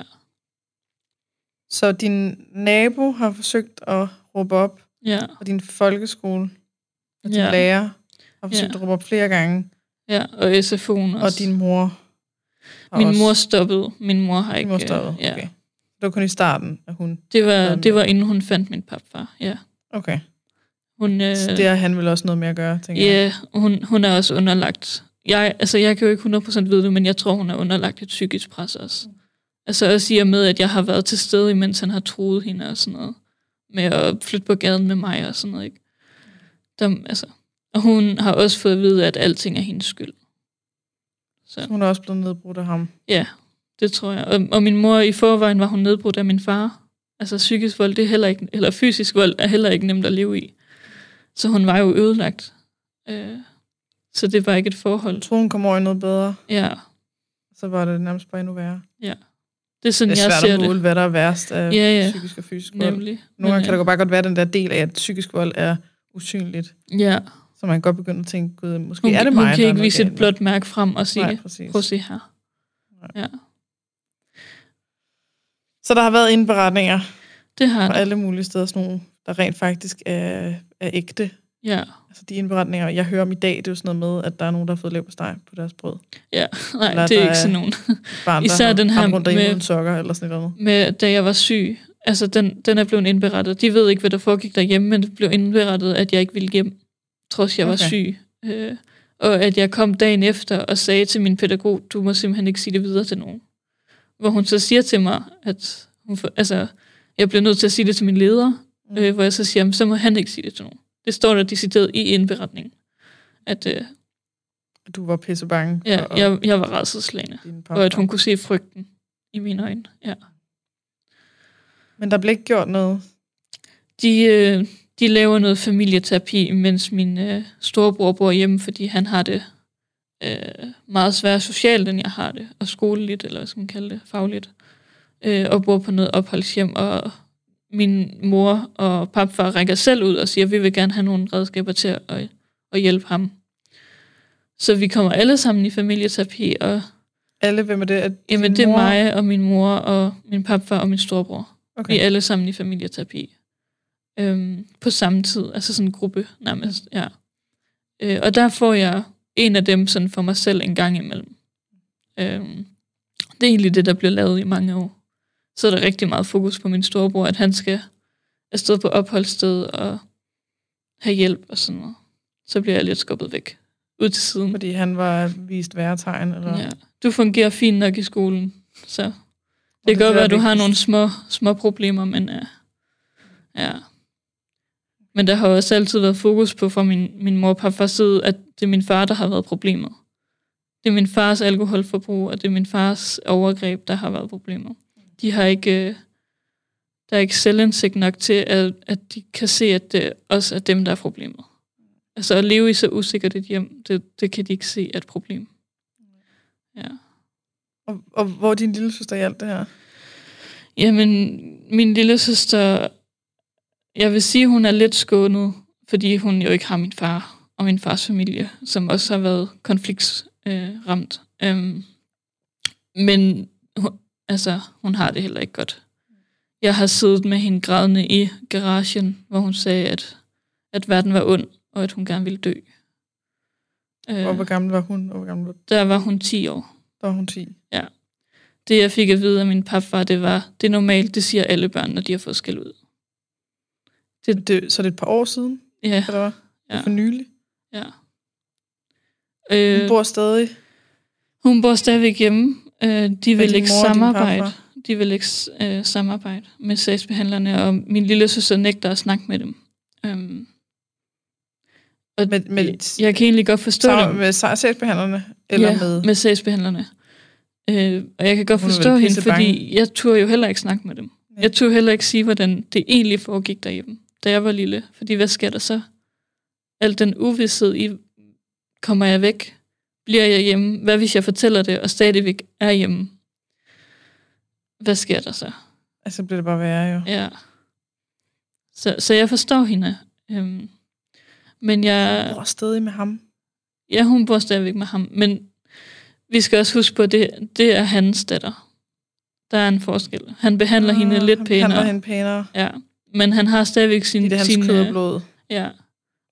Så din nabo har forsøgt at råbe op, ja. og din folkeskole og din ja. lærer har forsøgt ja. at råbe op flere gange. Ja, og SFO'en også. Og din mor Min også. mor stoppede. Min mor har ikke... Min mor stoppede, ja. okay. Det var kun i starten, at hun... Det var, det var inden hun fandt min papfar, ja. Okay. Hun, øh, så det har han vel også noget med at gøre, tænker ja, jeg? Ja, hun, hun er også underlagt... Jeg, altså, jeg kan jo ikke 100% vide det, men jeg tror, hun er underlagt et psykisk pres også. Altså også i og med, at jeg har været til stede, mens han har troet hende og sådan noget. Med at flytte på gaden med mig og sådan noget, ikke? Der, altså, og hun har også fået at vide, at alting er hendes skyld. Så. så hun er også blevet nedbrudt af ham? Ja, det tror jeg. Og, og min mor i forvejen var hun nedbrudt af min far. Altså psykisk vold, det er heller ikke, eller fysisk vold er heller ikke nemt at leve i. Så hun var jo ødelagt. Øh, så det var ikke et forhold. Hun kom over i noget bedre. Ja. Så var det nærmest bare endnu værre. Ja. Det er sådan, det er svært jeg ser at måle, det. hvad der er værst af ja, ja. psykisk og fysisk vold. Nemlig. Nogle gange kan der bare godt være den der del af, at psykisk vold er usynligt. Ja. Så man kan godt begynde at tænke, gud, måske hun, er det mig, Hun kan ikke vise et blåt mærke frem og sige, Nej, prøv at se her. Nej. Ja. Så der har været indberetninger det har fra alle mulige steder, sådan nogle, der rent faktisk er, er ægte. Ja. Altså de indberetninger, jeg hører om i dag, det er jo sådan noget med, at der er nogen, der har fået lev på deres brød. Ja, <laughs> nej, eller det er ikke sådan nogen. Barn, Især den her rundt med, sokker eller sådan noget. Med, da jeg var syg, altså den, den er blevet indberettet. De ved ikke, hvad der foregik derhjemme, men det blev indberettet, at jeg ikke ville hjem, trods jeg okay. var syg. Øh, og at jeg kom dagen efter og sagde til min pædagog, du må simpelthen ikke sige det videre til nogen. Hvor hun så siger til mig, at hun, altså, jeg bliver nødt til at sige det til min leder, mm. øh, hvor jeg så siger, så må han ikke sige det til nogen. Det står der decideret i indberetningen. At, øh, du var pisse bange? Ja, jeg, jeg var redselslagende. Og at hun kunne se frygten i mine øjne. Ja. Men der blev ikke gjort noget? De, øh, de laver noget familieterapi, mens min øh, storebror bor hjemme, fordi han har det øh, meget svært socialt, end jeg har det, og skoleligt, eller hvad skal man kalde det, fagligt, øh, og bor på noget opholdshjem, og min mor og papfar rækker selv ud og siger, at vi vil gerne have nogle redskaber til at, at hjælpe ham. Så vi kommer alle sammen i familieterapi. Og, alle? Hvem er det? Er jamen, det er mor? mig og min mor og min papfar og min storebror. Okay. Vi er alle sammen i familieterapi. Øhm, på samme tid. Altså sådan en gruppe nærmest, ja. Øh, og der får jeg en af dem sådan for mig selv en gang imellem. Øhm, det er egentlig det, der bliver lavet i mange år så er der rigtig meget fokus på min storebror, at han skal afsted på opholdssted og have hjælp og sådan noget. Så bliver jeg lidt skubbet væk. Ud til siden. Fordi han var vist værre tegn? Eller? Ja. Du fungerer fint nok i skolen, så det, det kan godt være, at du har nogle små, små problemer, men ja. ja. Men der har også altid været fokus på fra min, min mor pappas side, at det er min far, der har været problemet. Det er min fars alkoholforbrug, og det er min fars overgreb, der har været problemet de har ikke, øh, der er ikke selvindsigt nok til, at, at de kan se, at det også er dem, der er problemet. Altså at leve i så usikkert et hjem, det, det kan de ikke se er et problem. Ja. Og, og hvor er din lille søster i alt det her? Jamen, min lille søster, jeg vil sige, hun er lidt skånet, fordi hun jo ikke har min far og min fars familie, som også har været konfliktsramt. Øh, øhm, men Altså, hun har det heller ikke godt. Jeg har siddet med hende grædende i garagen, hvor hun sagde, at, at verden var ond, og at hun gerne ville dø. Og hvor gammel var hun? Hvor gammel var... Der var hun 10 år. Der var hun 10? Ja. Det, jeg fik at vide af min papfar, det var, det er normalt, det siger alle børn, når de har fået skæld ud. Det, det, så det er et par år siden? Ja. Eller hvad? Ja. For nylig? Ja. Øh, hun bor stadig? Hun bor stadigvæk hjemme, Øh, de vil ikke samarbejde. De vil ikke øh, samarbejde med sagsbehandlerne, og min lille søster nægter at snakke med dem. Øhm, og med, med, jeg kan egentlig godt forstå det. Med sagsbehandlerne? Eller ja, med... med sagsbehandlerne. Øh, og jeg kan godt forstå hende, fordi jeg turde jo heller ikke snakke med dem. Ja. Jeg turde heller ikke sige, hvordan det egentlig foregik derhjemme, da jeg var lille. Fordi hvad sker der så? Al den uvidshed i, kommer jeg væk? Bliver jeg hjemme? Hvad hvis jeg fortæller det, og stadigvæk er hjemme? Hvad sker der så? Altså bliver det bare værre jo. Ja. Så, så jeg forstår hende. Øhm, men jeg... Hun bor stadig med ham. Ja, hun bor stadigvæk med ham. Men vi skal også huske på, at det, det er hans datter. Der er en forskel. Han behandler ah, hende lidt han pænere. Han hende pænere. Ja, men han har stadigvæk sin... Det er hans sin, kød og øh, blod. Ja,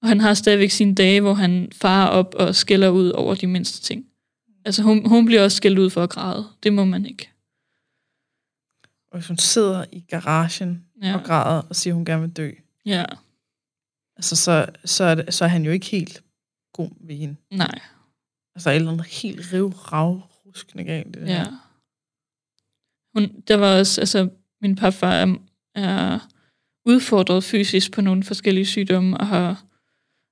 og han har stadigvæk sine dage, hvor han farer op og skælder ud over de mindste ting. Altså hun, hun bliver også skældt ud for at græde. Det må man ikke. Og hvis hun sidder i garagen ja. og græder og siger, at hun gerne vil dø. Ja. Altså, så, så, er det, så er han jo ikke helt god ved hende. Nej. Altså, et eller andet helt riv, rav, ruskende galt. Det ja. Hun, der var også, altså, min papfar er, er udfordret fysisk på nogle forskellige sygdomme, og har,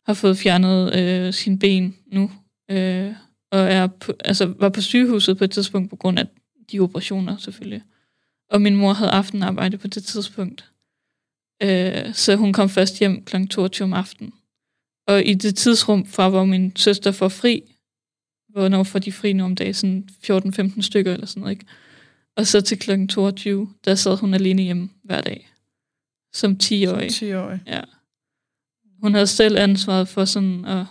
har fået fjernet øh, sin ben nu, øh, og er på, altså, var på sygehuset på et tidspunkt på grund af de operationer selvfølgelig. Og min mor havde aftenarbejde på det tidspunkt. Øh, så hun kom først hjem kl. 22 om aftenen. Og i det tidsrum fra, hvor min søster får fri, hvornår får de fri nu om dagen, sådan 14-15 stykker eller sådan noget, ikke? Og så til kl. 22, der sad hun alene hjemme hver dag. Som 10-årig. Som 10-årig. Ja. Hun havde selv ansvaret for sådan at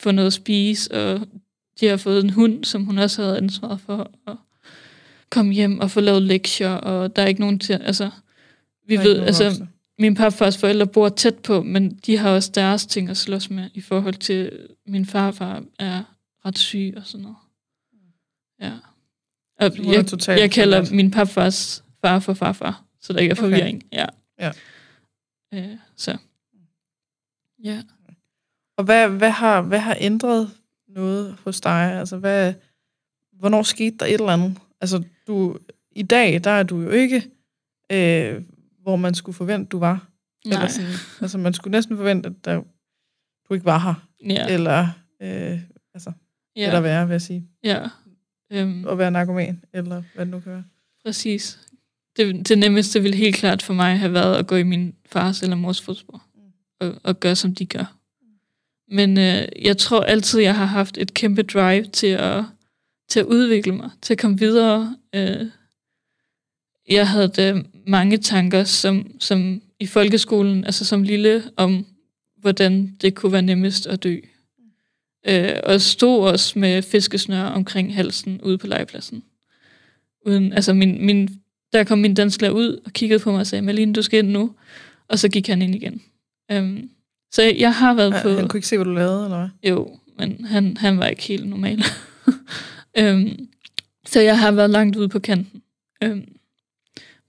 få noget at spise, og de har fået en hund, som hun også havde ansvaret for at komme hjem og få lavet lektier, og der er ikke nogen til, altså, vi ved, altså, min papfars forældre bor tæt på, men de har også deres ting at slås med, i forhold til, min farfar er ret syg og sådan noget. Ja. Og jeg, jeg kalder min papfars far for farfar, så der ikke er forvirring. Okay. Ja. ja. Øh, så. Ja. Og hvad, hvad, har, hvad har ændret noget hos dig? Altså, hvad, hvornår skete der et eller andet? Altså, du, i dag, der er du jo ikke, øh, hvor man skulle forvente, du var. Nej. Eller sådan, altså, man skulle næsten forvente, at der, du ikke var her. Ja. Eller, øh, altså, ja. eller være, vil jeg sige. Ja. Um, at være narkoman, eller hvad det nu kan være. Præcis. Det, det nemmeste ville helt klart for mig have været at gå i min fars eller mors fodspor. Og, og gøre, som de gør. Men øh, jeg tror altid, jeg har haft et kæmpe drive til at til at udvikle mig, til at komme videre. Øh, jeg havde da mange tanker som, som i folkeskolen, altså som lille, om hvordan det kunne være nemmest at dø. Øh, og stod også med fiskesnør omkring halsen ude på legepladsen. Uden, altså min, min, der kom min danslærer ud og kiggede på mig og sagde, Malene, du skal ind nu. Og så gik han ind igen. Um, så jeg har været på... Han kunne ikke se, hvad du lavede, eller hvad? Jo, men han, han var ikke helt normal. <laughs> Øhm, så jeg har været langt ude på kanten. Øhm,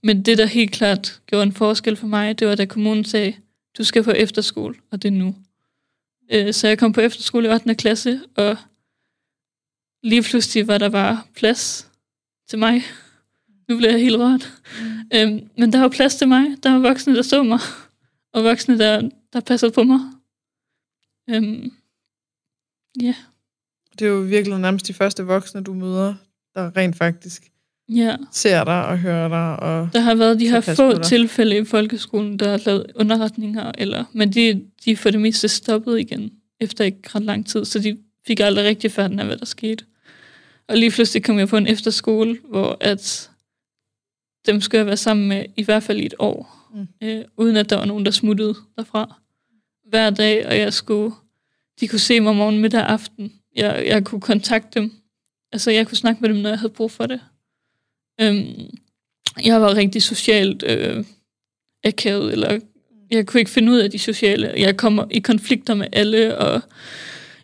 men det, der helt klart gjorde en forskel for mig, det var, da kommunen sagde, du skal på efterskole, og det er nu. Øh, så jeg kom på efterskole i 8. klasse, og lige pludselig var der bare plads til mig. Nu bliver jeg helt rørt. Mm. Øhm, men der var plads til mig. Der var voksne, der så mig. Og voksne, der, der passede på mig. Øhm, ja. Yeah. Det er jo virkelig nærmest de første voksne, du møder, der rent faktisk ja. ser dig og hører dig. Og der har været de her få tilfælde i folkeskolen, der har lavet underretninger, eller, men de, de for det meste stoppet igen, efter ikke ret lang tid, så de fik aldrig rigtig færden af, hvad der skete. Og lige pludselig kom jeg på en efterskole, hvor at dem skulle jeg være sammen med i hvert fald i et år, mm. øh, uden at der var nogen, der smuttede derfra hver dag, og jeg skulle, de kunne se mig morgen, middag aften, jeg, jeg kunne kontakte dem. Altså, jeg kunne snakke med dem, når jeg havde brug for det. Øhm, jeg var rigtig socialt øh, akavet, eller jeg kunne ikke finde ud af de sociale. Jeg kom i konflikter med alle, og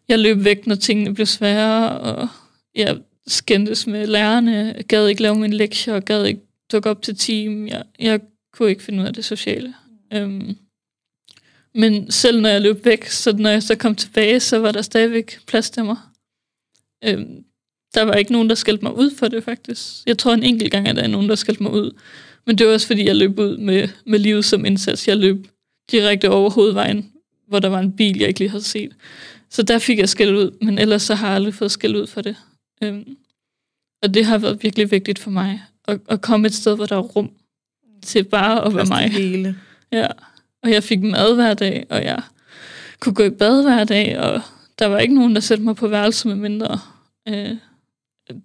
jeg løb væk, når tingene blev svære, og jeg skændtes med lærerne. Jeg gad ikke lave min lektier, og gad ikke dukke op til team. Jeg, jeg kunne ikke finde ud af det sociale. Øhm, men selv når jeg løb væk, så når jeg så kom tilbage, så var der stadigvæk plads til mig. Øhm, der var ikke nogen, der skældte mig ud for det, faktisk. Jeg tror en enkelt gang, at der er nogen, der skældte mig ud. Men det var også, fordi jeg løb ud med, med livet som indsats. Jeg løb direkte over hovedvejen, hvor der var en bil, jeg ikke lige havde set. Så der fik jeg skæld ud, men ellers så har jeg aldrig fået skæld ud for det. Øhm, Og det har været virkelig vigtigt for mig, at, at komme et sted, hvor der er rum til bare at være mig. Hele. Ja, og jeg fik mad hver dag, og jeg kunne gå i bad hver dag, og der var ikke nogen, der satte mig på værelse med mindre. Øh,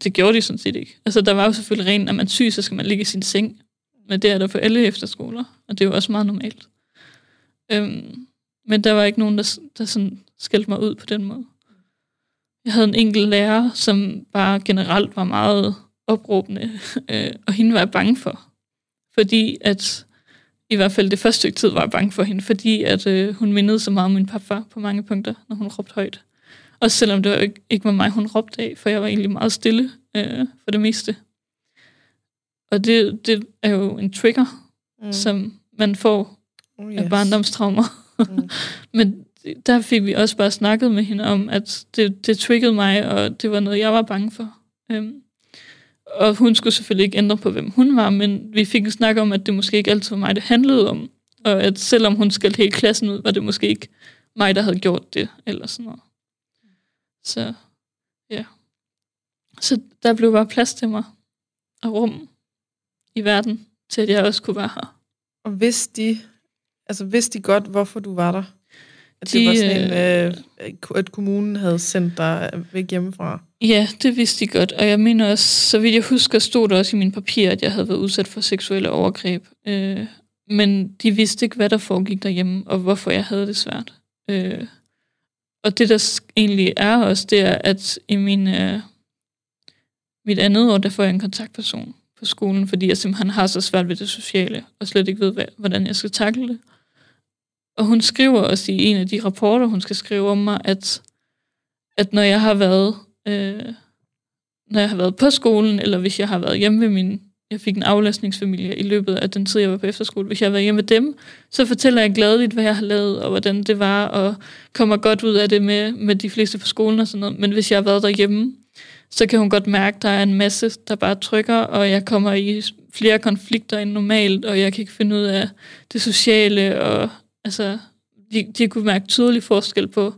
det gjorde de sådan set ikke. Altså, der var jo selvfølgelig rent, når man syg, så skal man ligge i sin seng. Men det er der for alle efterskoler, og det er jo også meget normalt. Øhm, men der var ikke nogen, der, der sådan skældte mig ud på den måde. Jeg havde en enkelt lærer, som bare generelt var meget opråbende, <laughs> øh, og hende var jeg bange for. Fordi at, i hvert fald det første stykke tid var jeg bange for hende, fordi at øh, hun mindede så meget om min papfar på mange punkter, når hun råbte højt. Også selvom det var ikke, ikke var mig, hun råbte af, for jeg var egentlig meget stille øh, for det meste. Og det, det er jo en trigger, mm. som man får oh, yes. af barndomstraumer. Mm. <laughs> Men der fik vi også bare snakket med hende om, at det, det triggede mig, og det var noget, jeg var bange for. Øhm, og hun skulle selvfølgelig ikke ændre på, hvem hun var, men vi fik en snak om, at det måske ikke altid var mig, det handlede om. Og at selvom hun skældte hele klassen ud, var det måske ikke mig, der havde gjort det, eller sådan noget. Så ja. Så der blev bare plads til mig, og rum i verden, til at jeg også kunne være her. Og vidste de, altså vidste de godt, hvorfor du var der? At de, det var sådan en, øh, at kommunen havde sendt dig væk hjemmefra? Ja, det vidste de godt. Og jeg mener også, så vidt jeg husker, stod der også i min papir, at jeg havde været udsat for seksuelle overgreb. Øh, men de vidste ikke, hvad der foregik derhjemme, og hvorfor jeg havde det svært. Øh, og det, der egentlig er også, det er, at i min, øh, mit andet år, der får jeg en kontaktperson på skolen, fordi jeg simpelthen har så svært ved det sociale, og slet ikke ved, hvad, hvordan jeg skal takle det. Og hun skriver også i en af de rapporter, hun skal skrive om mig, at, at når jeg har været øh, når jeg har været på skolen, eller hvis jeg har været hjemme ved min jeg fik en aflastningsfamilie i løbet af den tid, jeg var på efterskole. Hvis jeg har været hjemme med dem, så fortæller jeg gladeligt, hvad jeg har lavet, og hvordan det var, og kommer godt ud af det med, med de fleste på skolen og sådan noget. Men hvis jeg har været derhjemme, så kan hun godt mærke, at der er en masse, der bare trykker, og jeg kommer i flere konflikter end normalt, og jeg kan ikke finde ud af det sociale, og altså, de, de kunne mærke tydelig forskel på,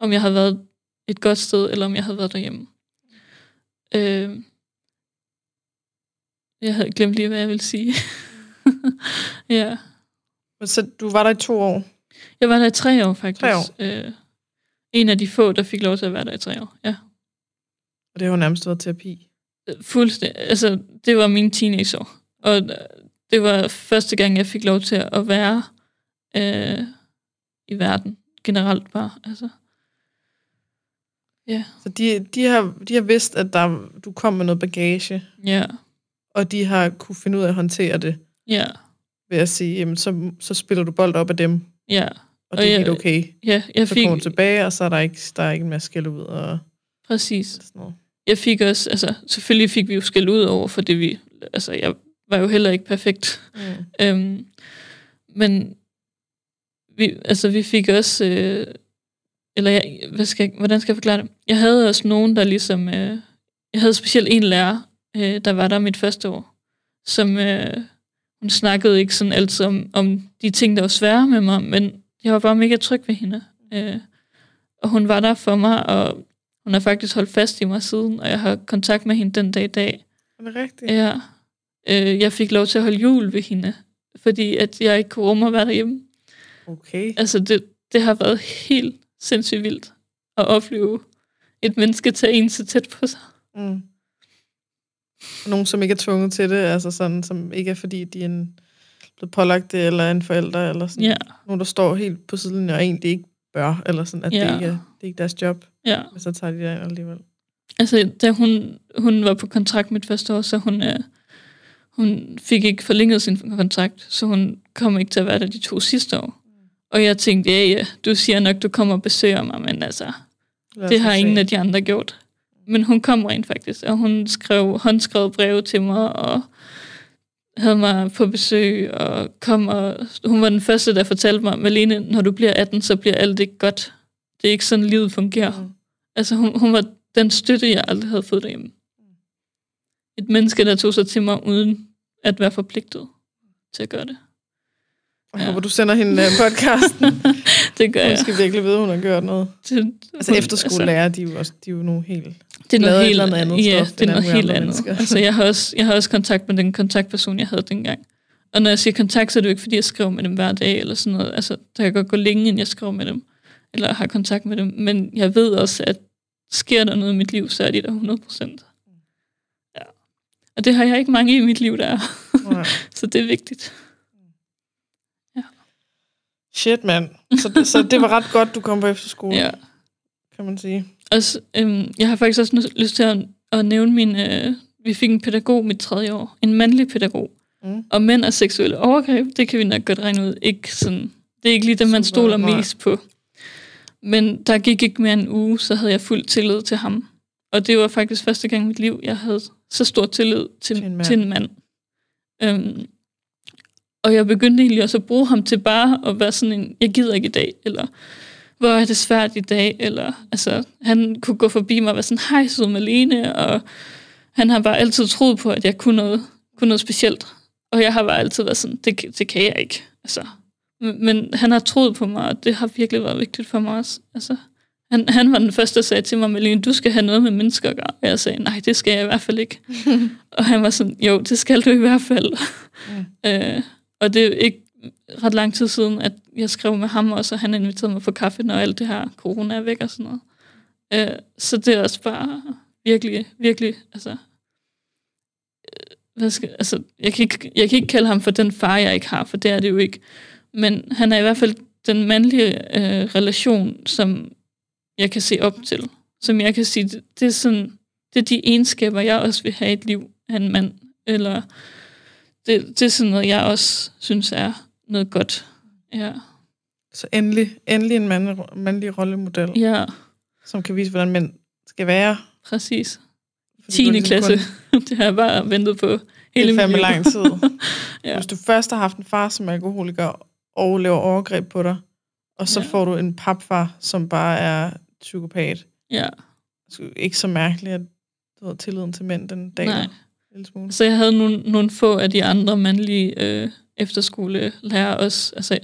om jeg har været et godt sted, eller om jeg havde været derhjemme. Øh, jeg havde glemt lige, hvad jeg ville sige. <laughs> ja. Så du var der i to år? Jeg var der i tre år, faktisk. Tre år? Øh, en af de få, der fik lov til at være der i tre år, ja. Og det har jo nærmest været terapi? Øh, fuldstændig. Altså, det var min teenageår. Og det var første gang, jeg fik lov til at være øh, i verden. Generelt bare, altså. Ja. Så de, de, har, de har vidst, at der, du kom med noget bagage. Ja og de har kunne finde ud af at håndtere det. Ja. Ved at sige, jamen, så, så spiller du bold op af dem. Ja. Og, og det er jeg, helt okay. Ja, jeg så fik... kommer tilbage, og så er der ikke, der er ikke en masse skæld ud. Og Præcis. Sådan noget. Jeg fik også, altså selvfølgelig fik vi jo skæld ud over, for det vi, altså jeg var jo heller ikke perfekt. Mm. Øhm, men vi, altså vi fik også, øh, eller jeg, hvad skal jeg, hvordan skal jeg forklare det? Jeg havde også nogen, der ligesom, øh, jeg havde specielt en lærer, øh, der var der mit første år, som øh, hun snakkede ikke sådan altid om, om de ting, der var svære med mig, men jeg var bare mega tryg ved hende. Øh, og hun var der for mig, og hun har faktisk holdt fast i mig siden, og jeg har kontakt med hende den dag i dag. Er det rigtigt? Ja. Øh, jeg fik lov til at holde jul ved hende, fordi at jeg ikke kunne rumme at være derhjemme. Okay. Altså, det, det har været helt sindssygt vildt at opleve et menneske tage en så tæt på sig. Mm. Nogen, som ikke er tvunget til det, altså sådan, som ikke er fordi, de er en, blevet pålagt det, eller en forælder, eller sådan. Ja. Nogen, der står helt på siden, og egentlig ikke bør, eller sådan, at ja. det, ikke er, det er ikke deres job. Ja. Men så tager de det alligevel. Altså, da hun, hun var på kontrakt mit første år, så hun, øh, hun fik ikke forlænget sin kontrakt, så hun kom ikke til at være der de to sidste år. Og jeg tænkte, ja, ja, du siger nok, du kommer og besøger mig, men altså, det har ingen af de andre gjort. Men hun kom rent faktisk, og hun skrev håndskrevet breve til mig, og havde mig på besøg, og kom og... Hun var den første, der fortalte mig, Malene, når du bliver 18, så bliver alt ikke godt. Det er ikke sådan, livet fungerer. Mm. Altså, hun, hun var den støtte, jeg aldrig havde fået derhjemme. Et menneske, der tog sig til mig, uden at være forpligtet til at gøre det. Jeg ja. håber, du sender hende uh, podcasten. <laughs> det gør jeg. Hun skal virkelig vide, at hun har gjort noget. Det, altså efterskolelærer, altså, de er jo også de er jo nogle helt det er noget helt andet, andet ja, stof, det er noget helt andet. mennesker. Altså, jeg har, også, jeg har også kontakt med den kontaktperson, jeg havde dengang. Og når jeg siger kontakt, så er det jo ikke, fordi jeg skriver med dem hver dag, eller sådan noget. Altså, der kan godt gå længe, inden jeg skriver med dem, eller har kontakt med dem. Men jeg ved også, at sker der noget i mit liv, så er de der 100 procent. Ja. Og det har jeg ikke mange i mit liv, der er. <laughs> Så det er vigtigt. Shit, mand. Så, så det var ret godt, du kom på efterskole, Ja. kan man sige. Også, øhm, jeg har faktisk også nu- lyst til at, at nævne min... Øh, vi fik en pædagog mit tredje år. En mandlig pædagog. Mm. Og mænd og seksuelle overgreb, det kan vi nok godt regne ud. Ikke sådan, det er ikke lige det, man stoler nej. mest på. Men der gik ikke mere end en uge, så havde jeg fuld tillid til ham. Og det var faktisk første gang i mit liv, jeg havde så stor tillid til, Til en mand. til en mand. Øhm, og jeg begyndte egentlig også at bruge ham til bare at være sådan en, jeg gider ikke i dag, eller hvor er det svært i dag, eller altså, han kunne gå forbi mig og være sådan, hej, sød Malene, og han har bare altid troet på, at jeg kunne noget, kunne noget specielt. Og jeg har bare altid været sådan, det, det kan jeg ikke. Altså. Men, men han har troet på mig, og det har virkelig været vigtigt for mig også. Altså, han, han var den første, der sagde til mig, Malene, du skal have noget med mennesker at gøre. Og jeg sagde, nej, det skal jeg i hvert fald ikke. <laughs> og han var sådan, jo, det skal du i hvert fald. Mm. øh, og det er ikke ret lang tid siden, at jeg skrev med ham også, og han inviterede mig på kaffe, når alt det her corona er væk og sådan noget. Øh, så det er også bare virkelig, virkelig, altså, øh, hvad skal, altså jeg, kan ikke, jeg kan ikke kalde ham for den far, jeg ikke har, for det er det jo ikke. Men han er i hvert fald den mandlige øh, relation, som jeg kan se op til. Som jeg kan sige, det, det er sådan, det er de egenskaber, jeg også vil have i et liv af en mand. Eller det, det er sådan noget, jeg også synes er noget godt. Ja. Så endelig, endelig en mand, mandlig rollemodel, Ja, som kan vise, hvordan mænd skal være. præcis. Fordi du 10. ligesom klasse. kun- <laughs> det har jeg bare ventet på Det hele er fandme liv. lang tid. <laughs> Ja. Hvis du først har haft en far som er alkoholiker, og laver overgreb på dig, og så Ja. får du en papfar, som bare er psykopat. Ja, Så ikke så mærkeligt, at du har tilliden til mænd den dag. nej. Smule. Så jeg havde nogle, nogle få af de andre mandlige øh, efterskolelærer også. Altså,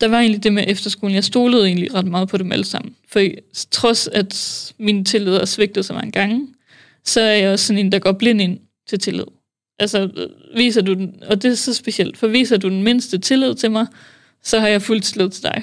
der var egentlig det med efterskolen. Jeg stolede egentlig ret meget på dem alle sammen. For trods at min tillid har svigtet så mange gange, så er jeg også sådan en, der går blind ind til tillid. Altså, viser du den, og det er så specielt, for viser du den mindste tillid til mig, så har jeg fuld tillid til dig.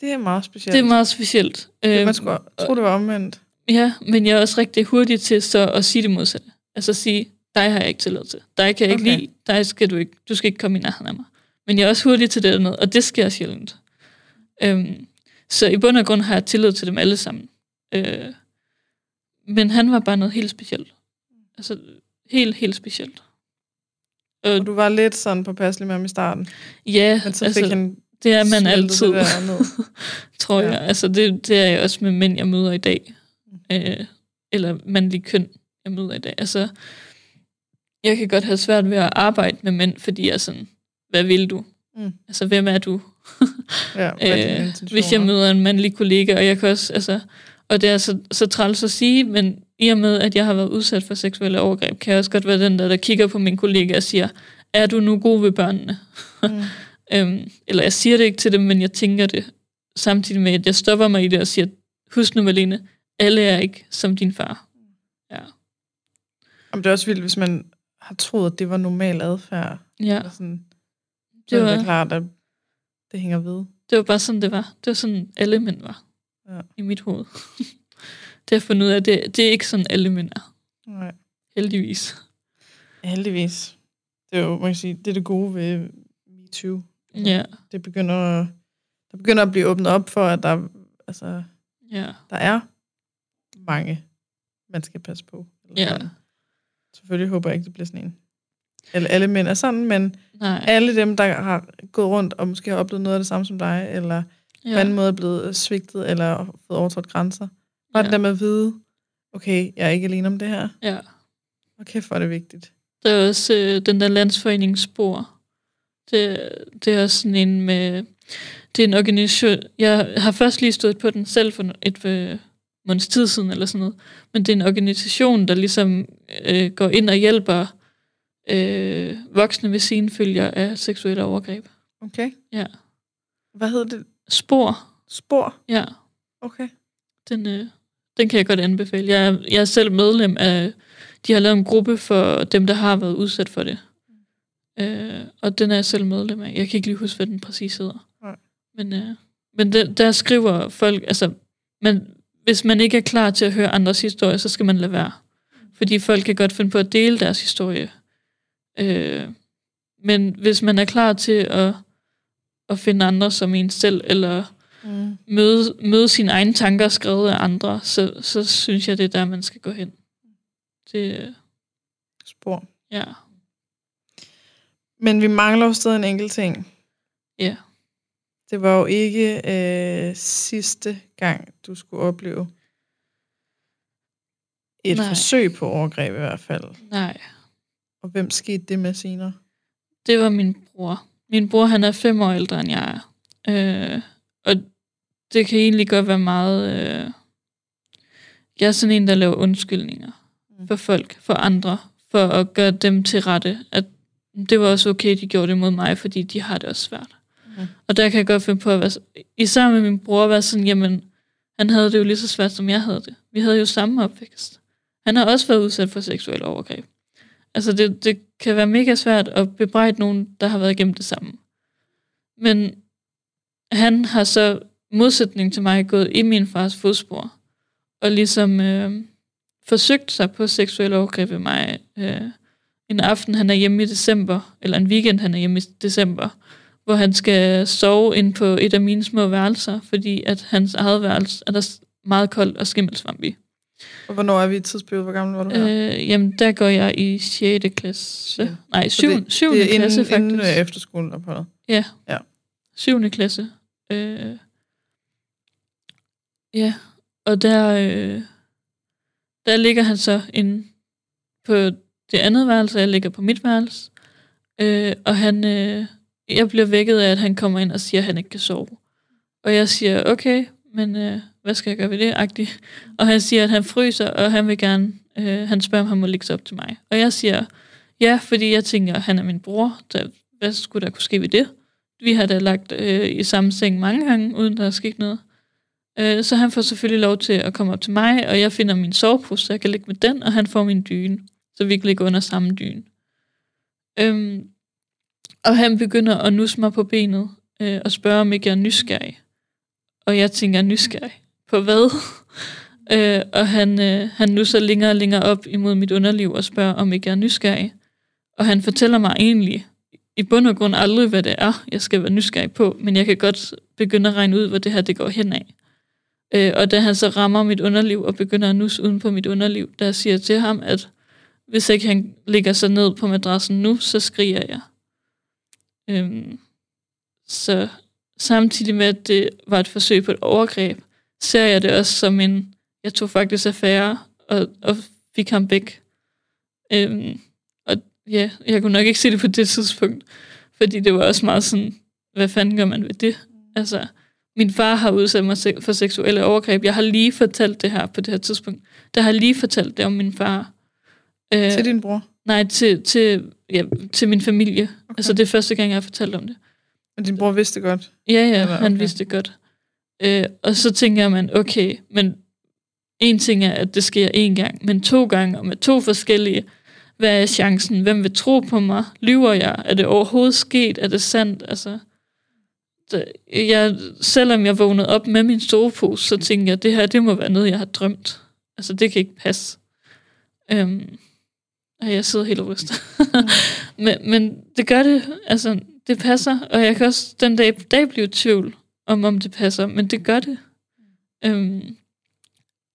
Det er meget specielt. Det er meget specielt. Det, Øhm, man skulle tro, det var omvendt. Ja, men jeg er også rigtig hurtig til så at sige det modsatte. Altså sige, dig har jeg ikke tillid til. Dig kan jeg ikke Okay. lide. Dig skal du ikke. Du skal ikke komme i nærheden af mig. Men jeg er også hurtig til det andet, og det sker sjældent. Øhm, så i bund og grund har jeg tillid til dem alle sammen. Øh, men han var bare noget helt specielt. Altså helt, helt specielt. Og du var lidt sådan påpasselig med ham i starten. Ja, Men så fik altså, han det er man altid. Det der <laughs> tror Ja. jeg. Altså, det, det er jeg også med mænd, jeg møder i dag. Mm. Øh, eller mandlig køn, jeg møder i dag. Altså, jeg kan godt have svært ved at arbejde med mænd, fordi jeg er sådan, hvad vil du? Mm. Altså, hvem er du? Ja, er <laughs> Øh, hvis jeg møder en mandlig kollega, og jeg kan også, altså, og det er så, så træls at sige, men i og med, at jeg har været udsat for seksuelle overgreb, kan jeg også godt være den der, der kigger på min kollega og siger, er du nu god ved børnene? Mm. <laughs> Øhm, eller jeg siger det ikke til dem, men jeg tænker det, samtidig med, at jeg stopper mig i det og siger, husk nu, Malene, alle er ikke som din far. Jamen, det er også vildt, hvis man har troet, at det var normal adfærd. ja. Eller sådan, så Det det var- da klart, at det hænger ved. Det var bare sådan, det var. Det var sådan, alle mænd var Ja. i mit hoved. <laughs> det har jeg fundet ud af, at det, det er ikke sådan, alle mænd er. Nej. Heldigvis. Heldigvis. Det er jo, man kan sige, det er det gode ved MeToo. Ja, Det begynder, der begynder at blive åbnet op for, at der, altså, ja, der er mange, man skal passe på. Eller Ja. sådan. Selvfølgelig håber jeg ikke, det bliver sådan en. Eller alle mænd er sådan, men nej. alle dem, der har gået rundt og måske har oplevet noget af det samme som dig, eller på Ja, anden måde er blevet svigtet, eller fået overtrådt grænser. Bare ja. det der med at vide, okay, jeg er ikke alene om det her. ja. Og kæft, hvor er det vigtigt. Der er også øh, den der landsforening Spor. Det, det er også sådan en med... Det er en organisation... Jeg har først lige stået på den selv for et øh, måneds tid siden, eller sådan noget. Men det er en organisation, der ligesom øh, går ind og hjælper øh, voksne ved sine følger af seksuelle overgreb. Okay. Ja. Hvad hedder det? Spor, Spor? ja. Okay. Den, øh, Den kan jeg godt anbefale. Jeg er, jeg er selv medlem af... De har lavet en gruppe for dem, der har været udsat for det. Øh, og den er jeg selv medlem af. Jeg kan ikke lige huske, hvad den præcis hedder. Nej. Men, øh, men der, der skriver folk... Altså, man, hvis man ikke er klar til at høre andres historie, så skal man lade være. Fordi folk kan godt finde på at dele deres historie. Øh, men hvis man er klar til at, at finde andre som en selv, eller mm. møde, møde sine egne tanker skrevet af andre, så, så synes jeg, det er der, man skal gå hen. Det, Spor. Ja. Men vi mangler jo stadig en enkelt ting. Ja. Det var jo ikke øh, sidste gang, du skulle opleve et Nej. forsøg på overgreb i hvert fald. Nej. Og hvem skete det med senere? Det var min bror. Min bror, han er fem år ældre, end jeg er. Øh, og det kan egentlig godt være meget... Øh, jeg er sådan en, der laver undskyldninger mm. for folk, for andre, for at gøre dem til rette. At det var også okay, de gjorde det mod mig, fordi de har det også svært. Mm. Og der kan jeg godt finde på at være... Især med min bror, være sådan, jamen, han havde det jo lige så svært, som jeg havde det. Vi havde jo samme opvækst. Han har også været udsat for seksuel overgreb. Altså, det, det kan være mega svært at bebrejde nogen, der har været igennem det samme. Men han har så modsætning til mig gået i min fars fodspor, og ligesom øh, forsøgt sig på seksuel overgreb ved mig. Øh, en aften, han er hjemme i december, eller en weekend, han er hjemme i december, hvor han skal sove ind på et af mine små værelser, fordi at hans eget værelse er der meget koldt og skimmelsvamp i. Og hvornår er vi i tidsperiode? Hvor gammel var du her? Øh, jamen, der går jeg i 6. klasse. Ja. Nej, 7. Det, 7. det er klasse inden, faktisk. Inden efterskolen opholdet? Ja. ja. 7. klasse. Øh, ja, og der, øh, der ligger han så inde på det andet værelse, jeg ligger på mit værelse. Øh, og han, øh, jeg bliver vækket af, at han kommer ind og siger, at han ikke kan sove. Og jeg siger, okay, men øh, hvad skal jeg gøre ved det? Agtig. Og han siger, at han fryser, og han vil gerne, øh, han spørger, om han må ligge sig op til mig. Og jeg siger, ja, fordi jeg tænker, at han er min bror. Så hvad skulle der kunne ske ved det? Vi har da lagt øh, i samme seng mange gange, uden der er sket noget. Øh, så han får selvfølgelig lov til at komme op til mig, og jeg finder min sovepose, så jeg kan ligge med den, og han får min dyne, så vi kan ligge under samme dyne. Øhm, og han begynder at nusse mig på benet, øh, og spørge, om ikke jeg er nysgerrig. Og jeg tænker, nysgerrig? På hvad? <laughs> øh, og han, øh, han nusser længere og længere op imod mit underliv og spørger, om ikke jeg er nysgerrig. Og han fortæller mig egentlig i bund og grund aldrig, hvad det er, jeg skal være nysgerrig på, men jeg kan godt begynde at regne ud, hvor det her det går hen af. Øh, og da han så rammer mit underliv og begynder at nusse uden på mit underliv, der siger jeg til ham, at hvis ikke han ligger sig ned på madrassen nu, så skriger jeg. Øhm, så samtidig med, at det var et forsøg på et overgreb, ser jeg det også som en, jeg tog faktisk affære og, og fik ham væk. Øhm, og ja, jeg kunne nok ikke se det på det tidspunkt, fordi det var også meget sådan, hvad fanden gør man ved det? Altså, min far har udsat mig for seksuelle overgreb. Jeg har lige fortalt det her på det her tidspunkt. Der har lige fortalt det om min far. Øh, til din bror? Nej, til, til, ja, til min familie. Okay. Altså, det er første gang, jeg har fortalt om det. Men din bror vidste godt? Ja, ja, Eller, han vidste godt. Øh, og så tænker man, okay, men en ting er, at det sker en gang, men to gange, og med to forskellige, hvad er chancen? Hvem vil tro på mig? Lyver jeg? Er det overhovedet sket? Er det sandt? Altså, jeg, selvom jeg vågnede op med min sovepose, så tænkte jeg, at det her, det må være noget, jeg har drømt. Altså, det kan ikke passe. Øhm, og jeg sidder helt rystet. Mm. <laughs> men, men det gør det, altså, det passer, og jeg kan også den dag, dag blive i tvivl om, om det passer, men det gør det. Øhm,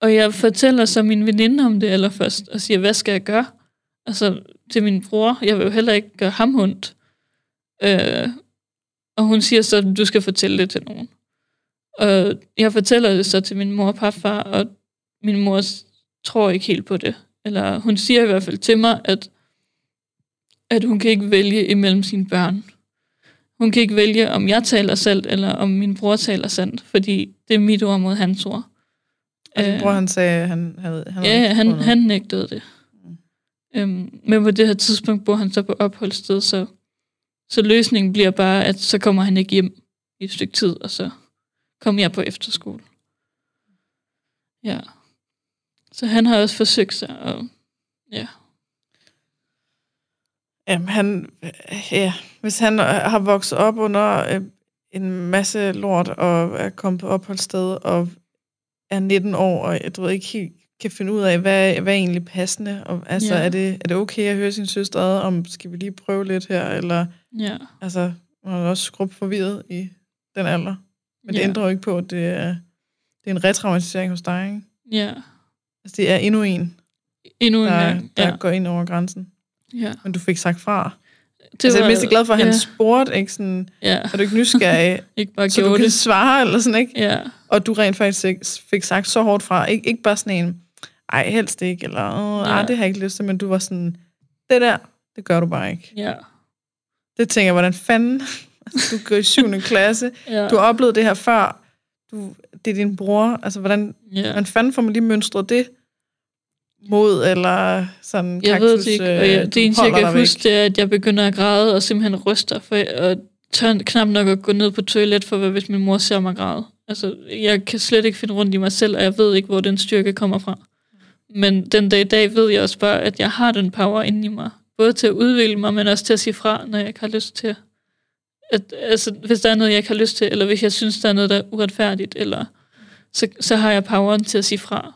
og jeg fortæller så min veninde om det allerførst, og siger, hvad skal jeg gøre? Altså, til min bror, jeg vil jo heller ikke gøre ham ondt. Øh, og hun siger så, du skal fortælle det til nogen. Og jeg fortæller det så til min mor og papfar, og min mor tror ikke helt på det. Eller hun siger i hvert fald til mig, at, at hun kan ikke vælge imellem sine børn. Hun kan ikke vælge, om jeg taler sandt, eller om min bror taler sandt, fordi det er mit ord mod hans ord. Og din bror, han sagde, han havde... Han ja, han, han nægtede det. Mm. Øhm, men på det her tidspunkt bor han så på opholdssted, så så løsningen bliver bare, at så kommer han ikke hjem i et stykke tid, og så kommer jeg på efterskole. Ja. Så han har også forsøgt sig, og ja. Jamen, han, ja, hvis han har vokset op under øh, en masse lort, og er kommet på opholdssted, og er 19 år, og jeg ved ikke helt kan finde ud af, hvad, hvad er egentlig passende? Og, altså, ja. er, det, er det okay at høre sin søster ad, om skal vi lige prøve lidt her? Eller, ja. Altså, man er også skrub forvirret i den alder. Men det Ja. ændrer jo ikke på, at det er, det er en retraumatisering hos dig, ikke? Ja, Altså, det er endnu en, endnu en der, gang. der Ja. går ind over grænsen. ja. Men du fik sagt fra. Det altså, jeg er mest glad for, at han ja, spurgte, ikke sådan, ja. er du ikke nysgerrig, <laughs> ikke bare så du gjorde kan det. svare, eller sådan, ikke? Ja, Og du rent faktisk ikke fik sagt så hårdt fra. Ik- ikke bare sådan en, ej, helst ikke, eller, Åh, Ja. det har jeg ikke lyst til, men du var sådan, det der, det gør du bare ikke. ja, Det tænker jeg, hvordan fanden, <laughs> altså, du går i 7. <laughs> klasse, ja. du har oplevet det her før, du, det er din bror, altså hvordan, ja. hvordan fanden får man lige mønstret det mod, eller sådan Jeg ved kaktus, det ikke, øh, og jeg, det eneste, jeg kan huske, væk. det er, at jeg begynder at græde, og simpelthen ryster, for og tør knap nok at gå ned på toilet, for hvad hvis min mor ser mig græde. Altså, jeg kan slet ikke finde rundt i mig selv, og jeg ved ikke, hvor den styrke kommer fra. Men den dag i dag ved jeg også bare, at jeg har den power inde i mig. Både til at udvikle mig, men også til at sige fra, når jeg ikke har lyst til. At, altså, hvis der er noget, jeg ikke har lyst til, eller hvis jeg synes, der er noget, der er uretfærdigt, eller, så, så har jeg poweren til at sige fra.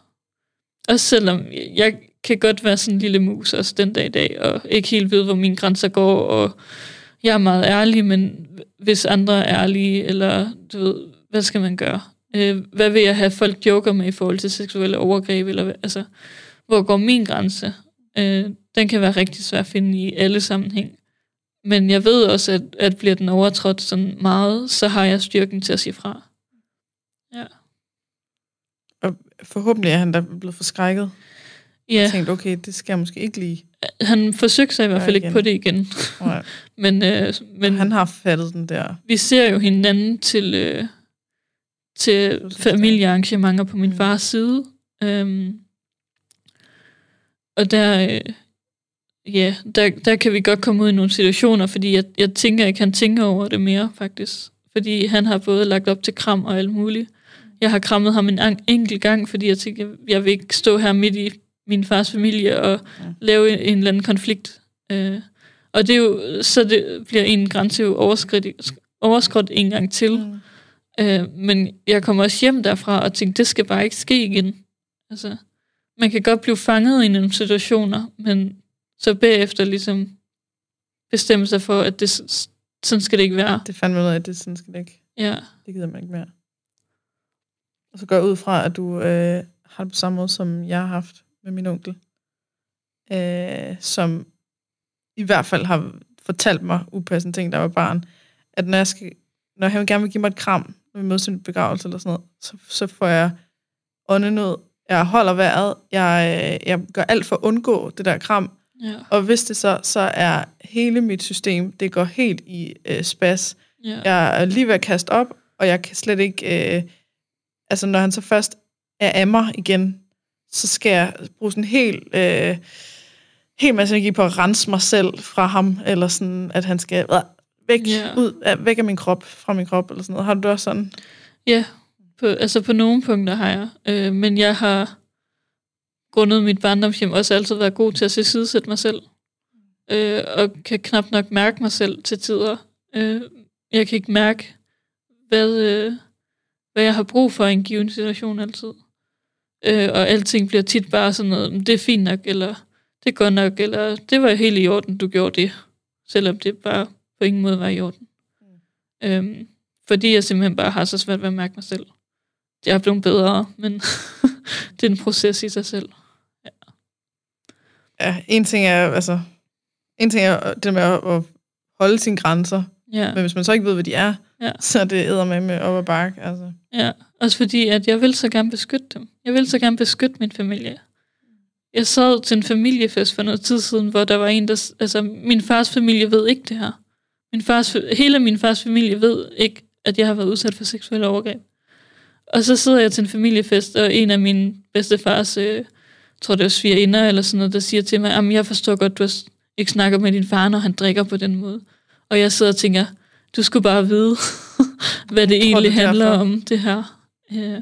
Også selvom jeg kan godt være sådan en lille mus også den dag i dag, og ikke helt ved, hvor mine grænser går, og jeg er meget ærlig, men hvis andre er ærlige, eller du ved, hvad skal man gøre? Øh, hvad vil jeg have folk joker med i forhold til seksuelle overgreb, eller altså, hvor går min grænse? Øh, den kan være rigtig svær at finde i alle sammenhæng. Men jeg ved også, at, at bliver den overtrådt sådan meget, så har jeg styrken til at sige fra. Forhåbentlig er han da blevet forskrækket. Ja, Jeg tænkte, okay, det skal jeg måske ikke lige. han forsøgte sig i hvert fald ikke igen. på det igen. Nej. <laughs> Men, øh, men Han har fattet den der. vi ser jo hinanden til, øh, til familiearrangementer på min Mm. fars side. Øhm, og der, øh, ja, der, der kan vi godt komme ud i nogle situationer, fordi jeg, jeg tænker ikke, han tænker over det mere, faktisk. Fordi han har både lagt op til kram og alt muligt. Jeg har krammet ham en enkelt gang, fordi jeg tænker, jeg vil ikke stå her midt i min fars familie og Ja. lave en, en eller anden konflikt. Øh, og det er jo, så det bliver en grænse jo overskridt, overskridt en gang til. Mm. Øh, men jeg kommer også hjem derfra og tænker, det skal bare ikke ske igen. Altså, man kan godt blive fanget i nogle situationer, men så bagefter ligesom bestemme sig for, at det, sådan skal det ikke være. Det fandt man ud af, at det sådan skal det ikke. Ja, Det gider man ikke mere. Og så går jeg ud fra, at du øh, har det på samme måde, som jeg har haft med min onkel. Øh, som i hvert fald har fortalt mig upassende ting, der var barn. At når, jeg skal, når han gerne vil give mig et kram, når vi mødes til en begravelse eller sådan noget, så, så får jeg åndenød. Jeg holder vejret. Jeg, øh, jeg gør alt for at undgå det der kram. Ja, Og hvis det så, så er hele mit system, det går helt i øh, spas. ja. Jeg er lige ved at kaste op, og jeg kan slet ikke... Øh, altså, når han så først er af mig igen, så skal jeg bruge sådan en helt, øh, helt masse energi på at rense mig selv fra ham, eller sådan, at han skal øh, væk, Ja. ud, af, væk af min krop, fra min krop, eller sådan noget. Har du det også sådan? Ja, på, altså på nogle punkter har jeg. Øh, men jeg har grundet mit barndomshjem også altid været god til at se sidesætte mig selv. Øh, og kan knap nok mærke mig selv til tider. Øh, jeg kan ikke mærke, hvad, øh, hvad jeg har brug for i en given situation altid. Øh, og alting bliver tit bare sådan noget, "Men det er fint nok, eller det er godt nok, eller det var helt i orden, du gjorde det. Selvom det bare på ingen måde var i orden. Øhm, fordi jeg simpelthen bare har så svært ved at mærke mig selv. Jeg er blevet bedre, men <laughs> det er en proces i sig selv. Ja, en ting er, altså, en ting er det med at, at holde sine grænser, Ja, men hvis man så ikke ved, hvad de er, Ja. <laughs> så er det æder med med op ad bakke. Altså. ja. Også fordi, at jeg vil så gerne beskytte dem. Jeg vil så gerne beskytte min familie. Jeg sad til en familiefest for noget tid siden, hvor der var en, der... Altså, min fars familie ved ikke det her. Min fars, hele min fars familie ved ikke, at jeg har været udsat for seksuelle overgreb. Og så sidder jeg til en familiefest, og en af mine bedstefars, øh, tror det var svigerinder eller sådan noget, der siger til mig, at jeg forstår godt, du ikke snakker med din far, når han drikker på den måde. Og jeg sidder og tænker, du skulle bare vide, <laughs> hvad det Jeg tror, egentlig det er handler derfor. om, det her. Øh,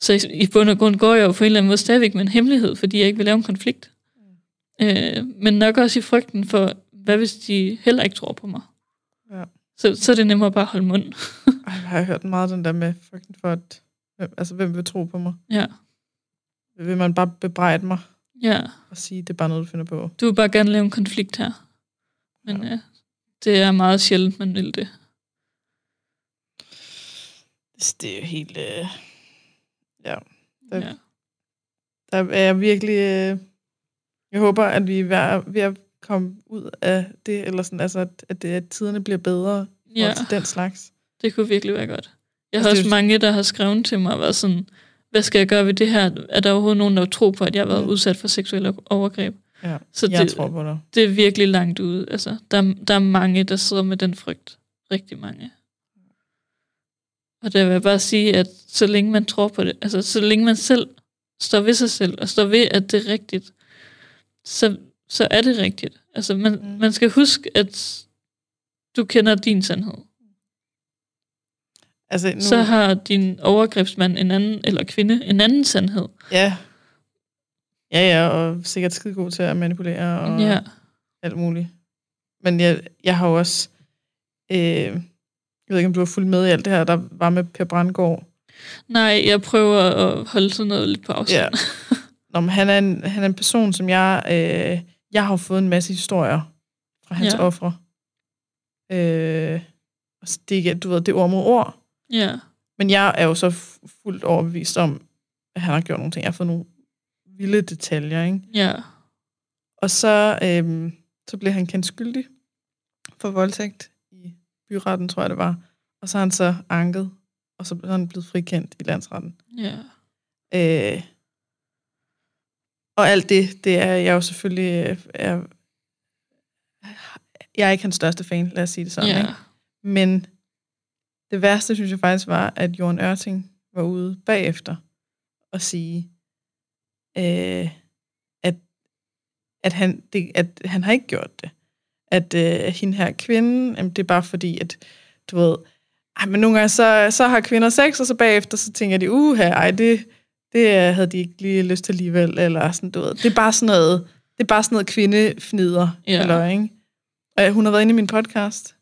Så i, i bund og grund går jeg jo på en eller anden måde stadigvæk med en hemmelighed, fordi jeg ikke vil lave en konflikt. Mm. Øh, men nok også i frygten for, hvad hvis de heller ikke tror på mig? Ja. Så, så er det nemmere bare at holde mund. <laughs> Ej, jeg har hørt meget den der med frygten for, at, altså, hvem vil tro på mig? Ja. Vil man bare bebrejde mig? Ja. Og sige, det er bare noget, du finder på? Du vil bare gerne lave en konflikt her. Men ja. ja det er meget sjældent, man vil det. Det er jo helt... Øh, ja. Der, ja. Der er jeg virkelig... Øh, jeg håber, at vi er ved at komme ud af det, eller sådan, altså, at, at, det, at tiderne bliver bedre ja. til den slags. Det kunne virkelig være godt. Jeg altså, har også mange, der har skrevet til mig, og været sådan, hvad skal jeg gøre ved det her? Er der overhovedet nogen, der tror på, at jeg har været mm. udsat for seksuelle overgreb? Ja, så jeg det, tror på dig. Det er virkelig langt ude. Altså, der, der er mange, der sidder med den frygt. Rigtig mange. Og der vil jeg bare sige, at så længe man tror på det, altså så længe man selv står ved sig selv, og står ved, at det er rigtigt, så, så er det rigtigt. Altså man, mm. man skal huske, at du kender din sandhed. Altså, nu... Så har din overgrebsmand en anden, eller kvinde, en anden sandhed. Ja. Ja, ja, og sikkert skide god til at manipulere og ja. alt muligt. Men jeg, jeg har jo også... Øh, jeg ved ikke, om du har fulgt med i alt det her, der var med Per Brandgaard. Nej, jeg prøver at holde sådan noget lidt på afstand. Ja. <laughs> Nå, men han, er en, han er en person, som jeg... Øh, jeg har fået en masse historier fra hans ja. ofre. Øh, det, du ved, det er ord mod ord. Ja. Men jeg er jo så fuldt overbevist om, at han har gjort nogle ting. Jeg har fået nogle vilde detaljer, ikke? Ja. Og så, øhm, så blev han kendt skyldig for voldtægt i byretten, tror jeg det var. Og så har han så anket, og så blev han blevet frikendt i landsretten. Ja. Øh, og alt det, det er jeg jo selvfølgelig... Øh, er, jeg er ikke hans største fan, lad os sige det sådan. Ja. Ikke? Men det værste, synes jeg faktisk, var, at Jørgen Ørting var ude bagefter og sige, øh, at, at, han, det, at han har ikke gjort det. At øh, hende her kvinde, jamen, det er bare fordi, at du ved, ej, men nogle gange så, så har kvinder sex, og så bagefter så tænker de, uh, ej, det, det havde de ikke lige lyst til alligevel, eller sådan, du ved. Det er bare sådan noget, det er bare sådan noget kvindefnider, ja. eller, ikke? Og hun har været inde i min podcast,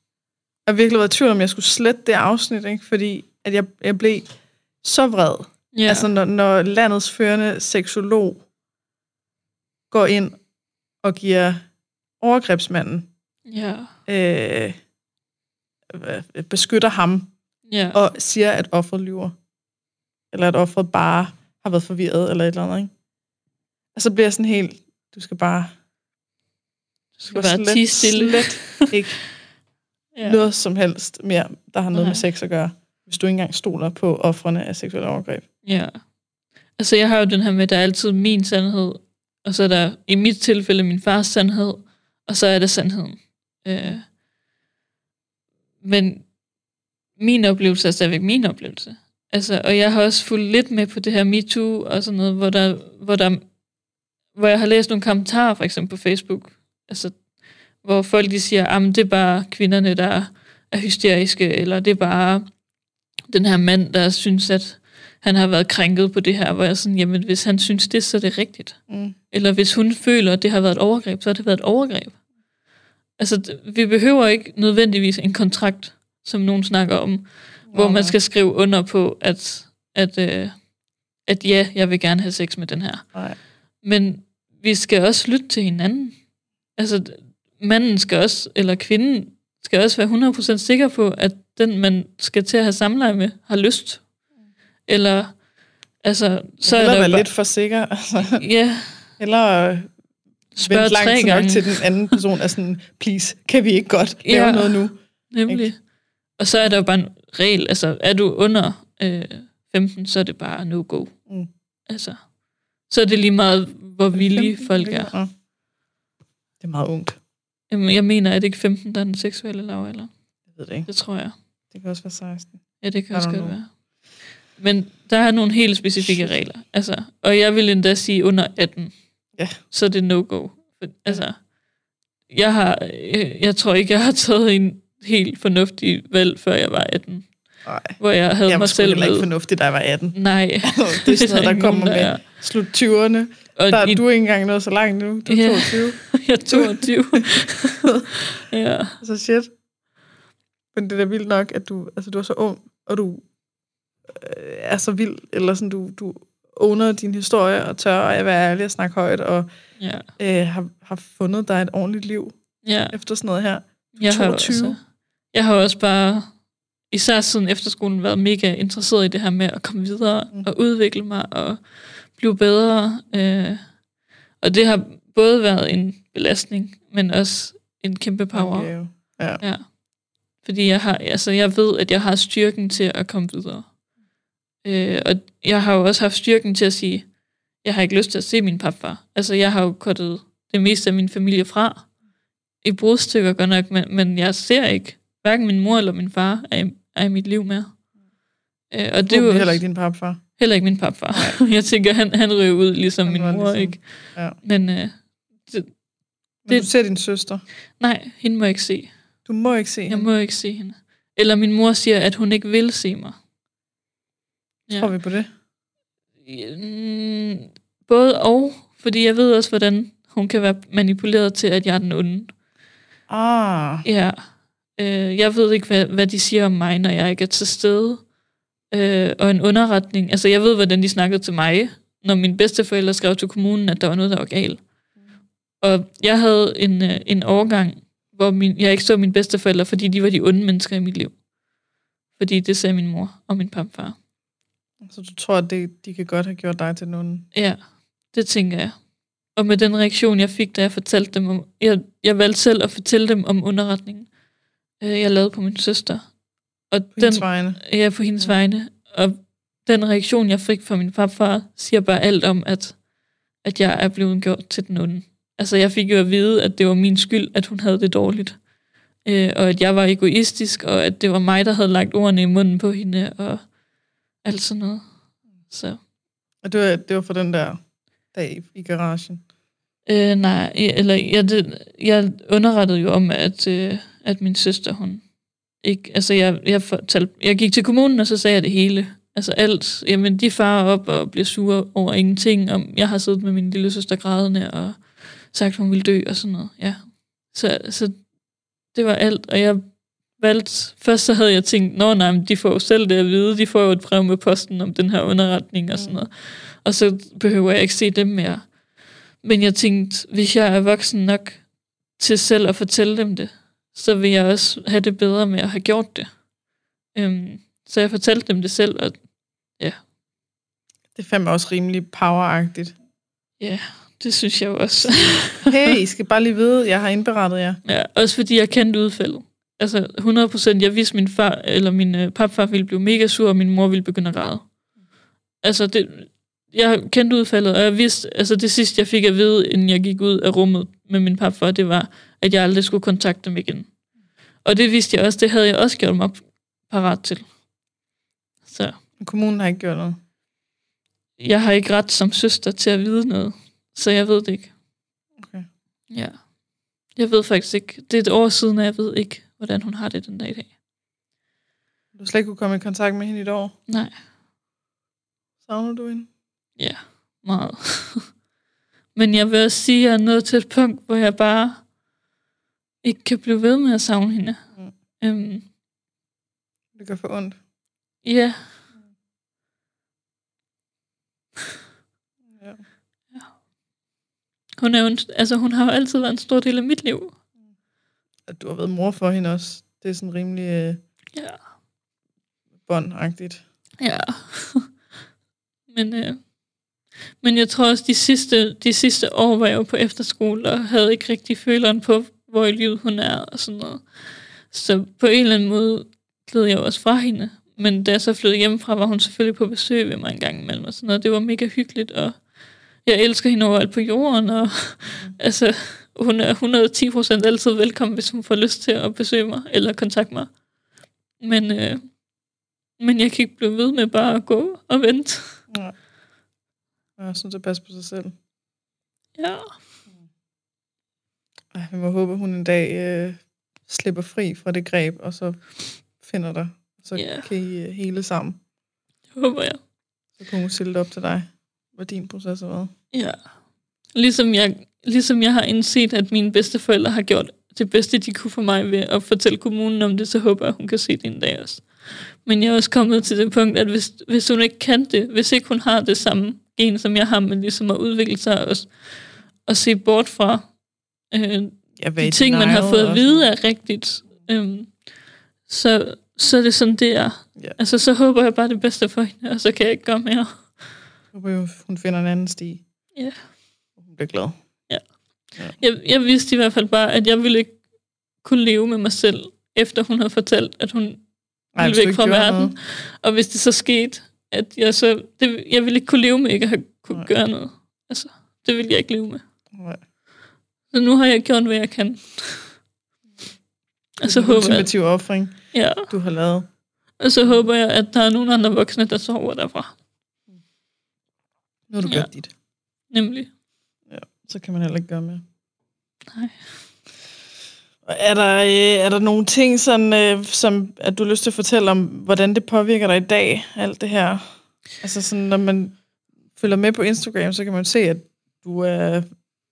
og virkelig været i tvivl om, jeg skulle slette det afsnit, ikke? fordi at jeg, jeg blev så vred. Yeah. Altså, når, når landets førende seksolog går ind og giver overgrebsmanden, yeah. øh, beskytter ham, yeah. og siger, at offeret lyver. Eller at offeret bare har været forvirret, eller et eller andet, ikke? Og så bliver jeg sådan helt, du skal bare... Du skal bare slet, stille. Slet <laughs> ikke ja. noget som helst mere, der har noget okay. med sex at gøre, hvis du ikke engang stoler på offrene af seksuelle overgreb. Ja. Altså, jeg har jo den her med, der er altid min sandhed, og så er der i mit tilfælde min fars sandhed, og så er det sandheden. Øh, men min oplevelse er stadigvæk min oplevelse. Altså, og jeg har også fulgt lidt med på det her MeToo og sådan noget, hvor, der, hvor, der, hvor jeg har læst nogle kommentarer, for eksempel på Facebook, altså, hvor folk de siger, at det er bare kvinderne, der er hysteriske, eller det er bare den her mand, der synes, at han har været krænket på det her, hvor jeg sådan, jamen hvis han synes det, så er det rigtigt. Mm. Eller hvis hun føler, at det har været et overgreb, så har det været et overgreb. Altså, vi behøver ikke nødvendigvis en kontrakt, som nogen snakker om, hvor man skal skrive under på, at, at, øh, at ja, jeg vil gerne have sex med den her. Nej. Men vi skal også lytte til hinanden. Altså, manden skal også, eller kvinden skal også være 100% sikker på, at den, man skal til at have samleje med, har lyst. Eller, altså, så er der være bare... lidt for sikker. Altså. Ja. Eller Spørg vente langt nok til den anden person er sådan, please, kan vi ikke godt lave ja, noget nu? Nemlig. Ikke? Og så er der jo bare en regel, altså er du under øh, 15, så er det bare no-go. Mm. Altså, så er det lige meget, hvor villige folk er. Ja. Det er meget ungt. Jamen, jeg mener, at det ikke 15, der er den seksuelle lavalder? Jeg ved det ikke. Det tror jeg. Det kan også være 16. Ja, det kan også godt være. Men der er nogle helt specifikke regler. Altså, og jeg vil endda sige under 18. Ja. Så er det no-go. Altså, jeg, har, jeg, jeg tror ikke, jeg har taget en helt fornuftig valg, før jeg var 18. Nej. Hvor jeg havde jeg mig selv med. Jeg ikke fornuftigt, da jeg var 18. Nej. <laughs> det er sådan noget, <laughs> der kommer med slut 20'erne. Og der er i, du ikke engang nået så langt nu. Du er ja, 22. <laughs> jeg er 22. ja. Så shit. Men det er da vildt nok, at du, altså, du er så ung, og du øh, er så vild, eller sådan, du, du owner din historie, og tør at være ærlig og snakke højt, og ja. øh, har, har fundet dig et ordentligt liv ja. efter sådan noget her. Jeg 22. Har også, jeg har også bare, især siden efterskolen, været mega interesseret i det her med at komme videre mm. og udvikle mig og blive bedre. Øh, og det har både været en belastning, men også en kæmpe power. Okay, ja. ja. Fordi jeg, har, altså, jeg ved, at jeg har styrken til at komme videre. Øh, og jeg har jo også haft styrken til at sige, jeg har ikke lyst til at se min papfar. Altså, jeg har jo kottet det meste af min familie fra. I brudstykker godt nok, men, men jeg ser ikke, hverken min mor eller min far er i, er i mit liv mere. Øh, og det er jo heller ikke din papfar. Heller ikke min papfar. <laughs> jeg tænker, han, han ryger ud, ligesom han min mor, ligesom, ikke? Ja. Men, øh, det, men du ser din søster? Nej, hende må jeg ikke se. Du må ikke se hende? Jeg må ikke se hende. Eller min mor siger, at hun ikke vil se mig. Ja. Tror vi på det? Mm, både og, fordi jeg ved også, hvordan hun kan være manipuleret til, at jeg er den onde. Ah. Ja. Øh, jeg ved ikke, hvad, hvad de siger om mig, når jeg ikke er til stede. Øh, og en underretning. Altså, jeg ved, hvordan de snakkede til mig, når mine bedsteforældre skrev til kommunen, at der var noget, der var galt. Og jeg havde en, øh, en overgang, hvor min, jeg ikke så mine bedsteforældre, fordi de var de onde mennesker i mit liv. Fordi det sagde min mor og min papfar. Så du tror, at det, de kan godt have gjort dig til nogen? Ja, det tænker jeg. Og med den reaktion, jeg fik, da jeg fortalte dem om... Jeg, jeg valgte selv at fortælle dem om underretningen, øh, jeg lavede på min søster. Og på den, hendes vegne? Ja, på hendes ja. vegne. Og den reaktion, jeg fik fra min papfar, siger bare alt om, at, at jeg er blevet gjort til den onde. Altså, jeg fik jo at vide, at det var min skyld, at hun havde det dårligt. Øh, og at jeg var egoistisk, og at det var mig, der havde lagt ordene i munden på hende, og alt sådan noget. Så. Og det var, det var for den der dag i garagen? Øh, nej, eller jeg, det, jeg underrettede jo om, at, øh, at min søster, hun ikke, altså jeg, jeg, fortalte, jeg gik til kommunen, og så sagde jeg det hele. Altså alt, jamen de farer op og bliver sure over ingenting, om jeg har siddet med min lille søster grædende, og sagt, hun ville dø, og sådan noget, ja. Så, så det var alt, og jeg valgt, først så havde jeg tænkt, nå nej, men de får jo selv det at vide, de får jo et brev med posten om den her underretning og sådan mm. noget. Og så behøver jeg ikke se dem mere. Men jeg tænkte, hvis jeg er voksen nok til selv at fortælle dem det, så vil jeg også have det bedre med at have gjort det. Øhm, så jeg fortalte dem det selv, og ja. Det fandme også rimelig poweragtigt. Ja, det synes jeg også. <laughs> hey, I skal bare lige vide, jeg har indberettet jer. Ja, også fordi jeg kendte udfaldet altså 100%, jeg vidste, min far, eller min øh, papfar ville blive mega sur, og min mor ville begynde at græde. Altså, det, jeg kendte udfaldet, og jeg vidste, altså det sidste, jeg fik at vide, inden jeg gik ud af rummet med min papfar, det var, at jeg aldrig skulle kontakte dem igen. Og det vidste jeg også, det havde jeg også gjort mig parat til. Så. Kommunen har ikke gjort noget? Jeg har ikke ret som søster til at vide noget, så jeg ved det ikke. Okay. Ja. Jeg ved faktisk ikke. Det er et år siden, og jeg ved ikke, hvordan hun har det den dag i dag. Du slet ikke kunne komme i kontakt med hende i et år? Nej. Savner du hende? Ja, meget. <laughs> Men jeg vil også sige, at jeg er nået til et punkt, hvor jeg bare ikke kan blive ved med at savne hende. Mm. Øhm, det gør for ondt. Ja. <laughs> ja. ja. Hun, er en, altså, hun har jo altid været en stor del af mit liv at du har været mor for hende også. Det er sådan rimelig øh, ja. båndagtigt. Ja. <laughs> men, øh, men jeg tror også, de sidste, de sidste år var jeg jo på efterskole, og havde ikke rigtig føleren på, hvor i livet hun er, og sådan noget. Så på en eller anden måde gled jeg også fra hende. Men da jeg så flyttede hjemmefra, var hun selvfølgelig på besøg ved mig en gang imellem, og sådan noget. Det var mega hyggeligt, og jeg elsker hende overalt på jorden, og mm. altså, hun er 110 procent altid velkommen, hvis hun får lyst til at besøge mig eller kontakte mig. Men, øh, men jeg kan ikke blive ved med bare at gå og vente. Ja. Jeg synes, det passer på sig selv. Ja. Ej, vi må håbe, hun en dag øh, slipper fri fra det greb, og så finder dig. så yeah. kan I øh, hele sammen. Det håber jeg. Så kan hun stille det op til dig, hvad din proces har været. Ja. Ligesom jeg, ligesom jeg har indset, at mine bedsteforældre har gjort det bedste, de kunne for mig ved at fortælle kommunen om det, så håber jeg, at hun kan se det en dag også. Men jeg er også kommet til det punkt, at hvis, hvis hun ikke kan det, hvis ikke hun har det samme gen, som jeg har, men ligesom at udvikle sig og, og se bort fra øh, ja, de ting, man har fået at vide er rigtigt, øh, så, så er det sådan, det er. Ja. Altså, så håber jeg bare det bedste for hende, og så kan jeg ikke gøre mere. Jeg håber jo, hun finder en anden sti. Ja. Hun bliver glad. Ja. ja. Jeg, jeg vidste i hvert fald bare, at jeg ville ikke kunne leve med mig selv, efter hun havde fortalt, at hun Ej, ville væk fra verden. Noget. Og hvis det så skete, at jeg så... Det, jeg ville ikke kunne leve med ikke at have kunne Nej. gøre noget. Altså, det ville jeg ikke leve med. Nej. Så nu har jeg gjort, hvad jeg kan. Og så håber jeg, offring, ja. du har lavet. Og så håber jeg, at der er nogle andre voksne, der sover derfra. Nu har du ja. gjort dit. Nemlig. Ja, så kan man heller ikke gøre mere. Nej. Er der, øh, er der nogle ting, sådan, øh, som at du har lyst til at fortælle om, hvordan det påvirker dig i dag, alt det her? Altså sådan, når man følger med på Instagram, så kan man se, at du er...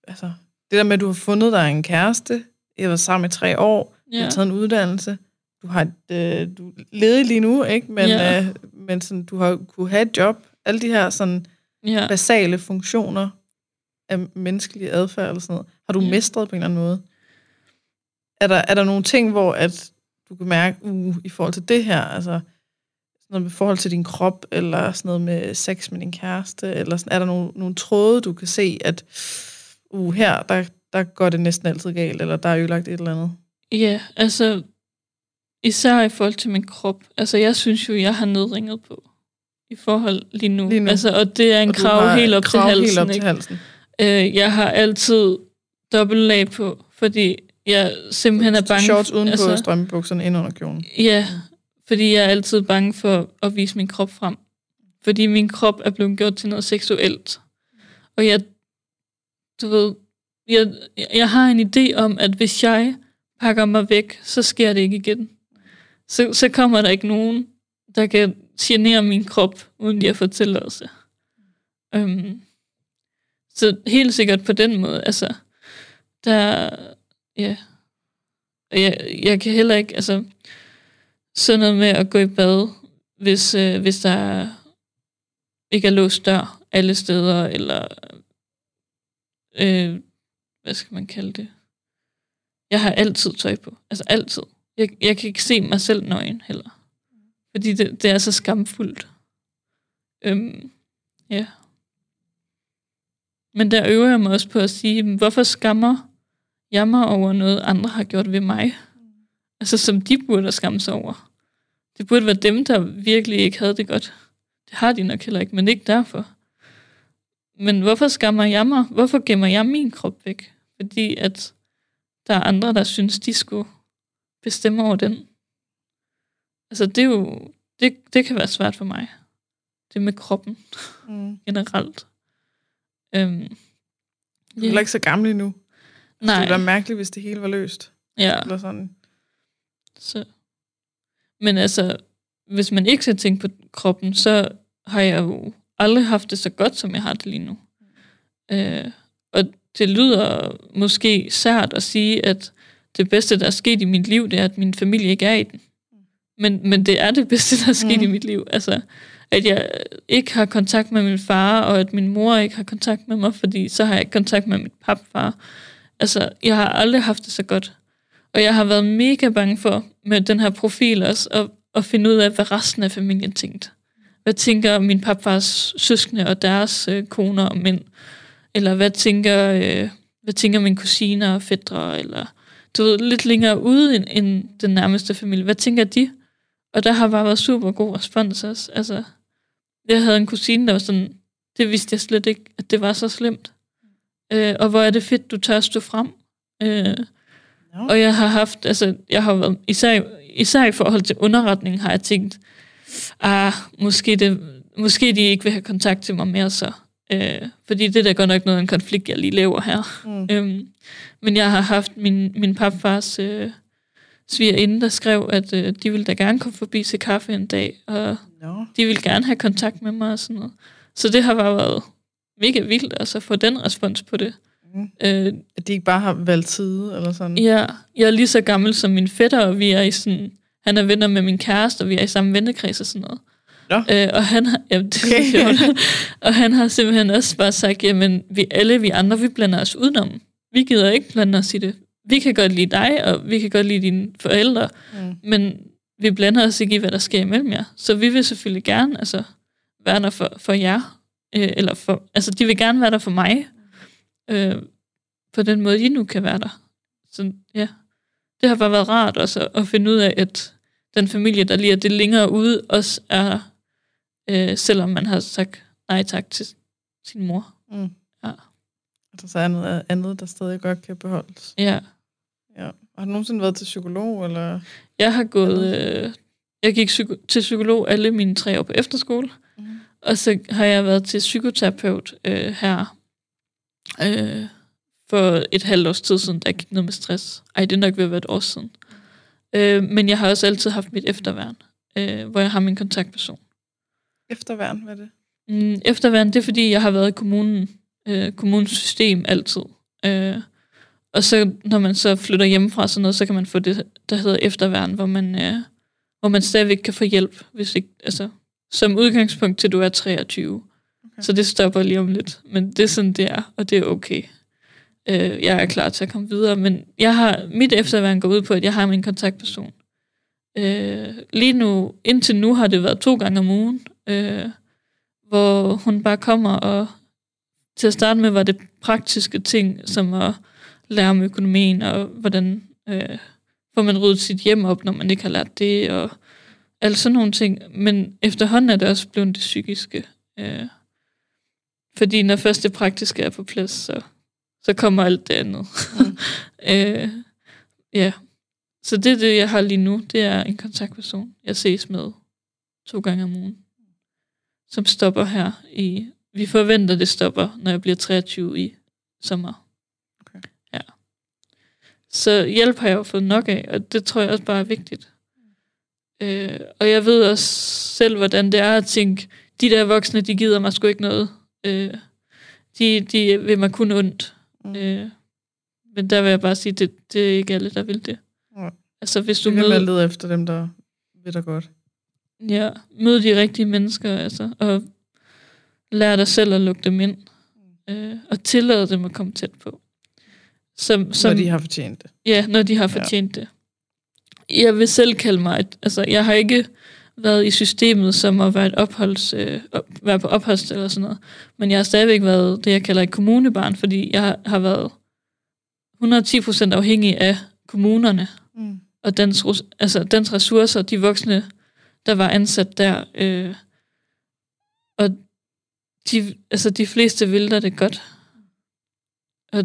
Altså, det der med, at du har fundet dig en kæreste, I har været sammen i tre år, ja. du har taget en uddannelse, du har et, øh, du leder lige nu, ikke? Men, ja. øh, men sådan, du har kunne have et job. Alle de her sådan ja. basale funktioner af menneskelig adfærd eller sådan noget, har du ja. mestret på en eller anden måde? Er der, er der nogle ting, hvor at du kan mærke, uh, i forhold til det her, altså sådan noget med forhold til din krop, eller sådan noget med sex med din kæreste, eller sådan, er der nogle, nogle tråde, du kan se, at uh, her, der, der går det næsten altid galt, eller der er ødelagt et eller andet? Ja, altså, især i forhold til min krop. Altså, jeg synes jo, jeg har nedringet på i forhold lige nu. Lige nu. Altså, og det er en krav helt op krav til halsen. Helt op til halsen. Øh, jeg har altid dobbelt lag på, fordi jeg simpelthen er bange... Shorts uden altså, på strømmebukserne ind under kjolen. Ja, fordi jeg er altid bange for at vise min krop frem. Fordi min krop er blevet gjort til noget seksuelt. Og jeg, du ved, jeg, jeg har en idé om, at hvis jeg pakker mig væk, så sker det ikke igen. Så, så kommer der ikke nogen, der kan genere min krop, uden jeg får tilladelse. Øhm, så helt sikkert på den måde, altså, der, ja, jeg, jeg kan heller ikke, altså, sådan noget med at gå i bad, hvis, øh, hvis der ikke er låst dør alle steder, eller øh, hvad skal man kalde det? Jeg har altid tøj på. Altså altid. Jeg, jeg kan ikke se mig selv nøgen heller. Fordi det, det er så skamfuldt. Øhm, ja. Men der øver jeg mig også på at sige, hvorfor skammer jeg mig over noget, andre har gjort ved mig? Altså som de burde skamme sig over. Det burde være dem, der virkelig ikke havde det godt. Det har de nok heller ikke, men ikke derfor. Men hvorfor skammer jeg mig? Hvorfor gemmer jeg min krop væk? Fordi at der er andre, der synes, de skulle bestemme over den. Altså det er jo, det, det kan være svært for mig. Det med kroppen mm. <laughs> generelt. Øhm, du er ja. ikke så gammel endnu. Nej. Det ville være mærkeligt, hvis det hele var løst. Ja. Eller sådan. Så. Men altså, hvis man ikke skal tænke på kroppen, så har jeg jo aldrig haft det så godt, som jeg har det lige nu. Øh, og det lyder måske sært at sige, at det bedste, der er sket i mit liv, det er, at min familie ikke er i den. Men, men det er det bedste, der er sket mm. i mit liv. Altså, at jeg ikke har kontakt med min far, og at min mor ikke har kontakt med mig, fordi så har jeg ikke kontakt med mit papfar. Altså, jeg har aldrig haft det så godt. Og jeg har været mega bange for, med den her profil også, at, at finde ud af, hvad resten af familien tænkte. Hvad tænker min papfars søskende og deres øh, koner og mænd? Eller hvad tænker, øh, hvad tænker min kusiner og fædre? Eller du ved, lidt længere ude end, end den nærmeste familie. Hvad tænker de? Og der har bare været super god respons også. Altså, jeg havde en kusine, der var sådan, det vidste jeg slet ikke, at det var så slemt. Øh, og hvor er det fedt, du tør stå frem. Øh, no. Og jeg har haft, altså, jeg har været, især, især i forhold til underretning, har jeg tænkt, ah, måske, det, måske de ikke vil have kontakt til mig mere så. Øh, fordi det er da godt nok noget en konflikt, jeg lige laver her. Mm. Øhm, men jeg har haft min, min papfars øh, svigerinde, der skrev, at øh, de ville da gerne komme forbi til kaffe en dag, og no. de ville gerne have kontakt med mig og sådan noget. Så det har bare været mega vildt, altså få den respons på det. Mm. Øh, at de ikke bare har valgt tid, eller sådan? Ja, jeg er lige så gammel som min fætter, og vi er i sådan, han er venner med min kæreste, og vi er i samme vennekreds og sådan noget. Ja. Øh, og han har, ja, det okay. <laughs> og han har simpelthen også bare sagt, jamen vi, alle vi andre, vi blander os udenom. Vi gider ikke blande os i det. Vi kan godt lide dig, og vi kan godt lide dine forældre, mm. men vi blander os ikke i, hvad der sker imellem jer. Så vi vil selvfølgelig gerne altså, være der for, for jer. Øh, eller for, altså, de vil gerne være der for mig. Øh, på den måde, I nu kan være der. Så ja, det har bare været rart også at finde ud af, at den familie, der lige er det længere ude, også er, øh, selvom man har sagt nej tak til sin mor. Mm. Ja. Altså så er noget andet, der stadig godt kan beholdes. Ja. ja. Har du nogensinde været til psykolog? Eller? Jeg har gået... Øh, jeg gik psyko- til psykolog alle mine tre år på efterskole. Mm. Og så har jeg været til psykoterapeut øh, her øh, for et halvt års tid siden, da jeg gik ned med stress. Ej, det er nok ved at være et år siden. Øh, men jeg har også altid haft mit efterværn, øh, hvor jeg har min kontaktperson. Efterværn, hvad er det? Mm, efterværn, det er fordi, jeg har været i kommunen, øh, kommunens system altid. Øh, og så når man så flytter hjemmefra sådan noget, så kan man få det, der hedder efterværn, hvor man, øh, hvor man stadigvæk kan få hjælp, hvis ikke, altså, som udgangspunkt til du er 23. Okay. Så det stopper lige om lidt. Men det er sådan, det er, og det er okay. Øh, jeg er klar til at komme videre, men jeg har mit efterværn går ud på, at jeg har min kontaktperson. Øh, lige nu, indtil nu har det været to gange om ugen, øh, hvor hun bare kommer og til at starte med var det praktiske ting, som at lære om økonomien, og hvordan øh, får man ryddet sit hjem op, når man ikke har lært det, og alt sådan nogle ting. Men efterhånden er det også blevet det psykiske. Øh, fordi når først det praktiske er på plads, så, så kommer alt det andet. Mm. <laughs> øh, ja. Så det er det, jeg har lige nu. Det er en kontaktperson, jeg ses med to gange om ugen. Som stopper her i... Vi forventer, det stopper, når jeg bliver 23 i sommer. Okay. Ja. Så hjælp har jeg jo fået nok af, og det tror jeg også bare er vigtigt. Øh, og jeg ved også selv, hvordan det er at tænke, de der voksne, de gider mig sgu ikke noget. Øh, de, de vil mig kun ondt. Mm. Øh, men der vil jeg bare sige, det, det er ikke alle, der vil det. Ja. Altså, hvis du møder... lede efter dem, der vil dig godt. Ja, mød de rigtige mennesker, altså, og lær dig selv at lukke dem ind. Mm. Øh, og tillade dem at komme tæt på. Som, som, når de har fortjent det. Ja, når de har fortjent ja. det. Jeg vil selv kalde mig, et, altså jeg har ikke været i systemet som at være, et opholds, øh, op, være på opholds eller sådan noget. Men jeg har stadigvæk været det, jeg kalder et kommunebarn, fordi jeg har, har været 110% afhængig af kommunerne mm. og dens, altså, dens ressourcer, de voksne, der var ansat der. Øh, og de, altså, de fleste vil der det godt. Og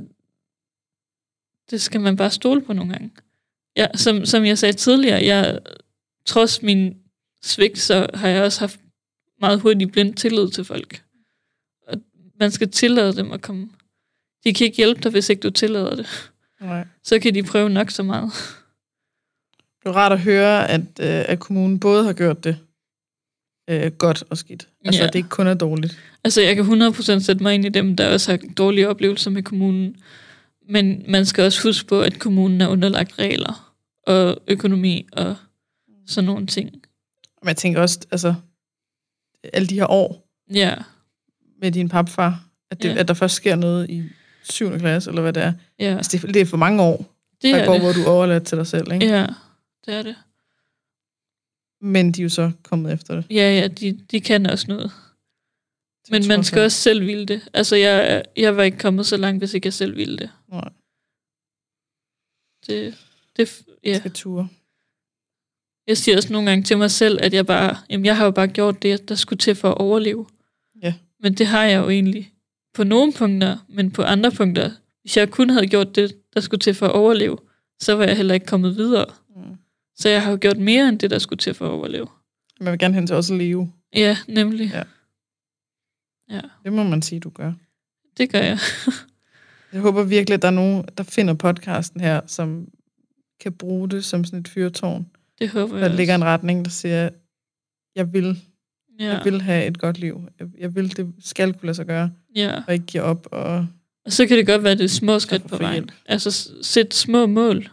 det skal man bare stole på nogle gange. Ja, som, som jeg sagde tidligere, jeg, trods min svigt, så har jeg også haft meget hurtigt blind tillid til folk. Og man skal tillade dem at komme. De kan ikke hjælpe dig, hvis ikke du tillader det. Nej. Så kan de prøve nok så meget. Det er rart at høre, at, øh, at kommunen både har gjort det øh, godt og skidt. Altså, ja. det ikke kun er dårligt. Altså, jeg kan 100% sætte mig ind i dem, der også har dårlige oplevelser med kommunen. Men man skal også huske på, at kommunen er underlagt regler og økonomi og sådan nogle ting. Men jeg tænker også, altså, alle de her år ja. med din papfar, at, det, ja. at der først sker noget i 7. klasse, eller hvad det er. Ja. Altså, det, det er for mange år, det der går, det. hvor du overlader til dig selv, ikke? Ja, det er det. Men de er jo så kommet efter det. Ja, ja, de, de kan også noget. Det Men man skal også selv ville det. Altså, jeg, jeg var ikke kommet så langt, hvis ikke jeg selv ville det. Nej. Det, det, ja. Skal ture. Jeg siger også nogle gange til mig selv, at jeg bare, jamen jeg har jo bare gjort det, der skulle til for at overleve. Ja. Men det har jeg jo egentlig på nogle punkter, men på andre punkter, hvis jeg kun havde gjort det, der skulle til for at overleve, så var jeg heller ikke kommet videre. Mm. Så jeg har jo gjort mere end det, der skulle til for at overleve. Man vil gerne hen til også at leve. Ja, nemlig. Ja. ja. Det må man sige, du gør. Det gør jeg. jeg håber virkelig, at der er nogen, der finder podcasten her, som kan bruge det som sådan et fyrtårn. Det håber Der jeg ligger også. en retning, der siger, jeg vil, Ja, jeg vil have et godt liv. Jeg, jeg vil, det skal kunne lade sig gøre, ja. og ikke give op. Og, Og så kan det godt være, at det er små skridt på vejen. hjælp. Altså sæt små mål.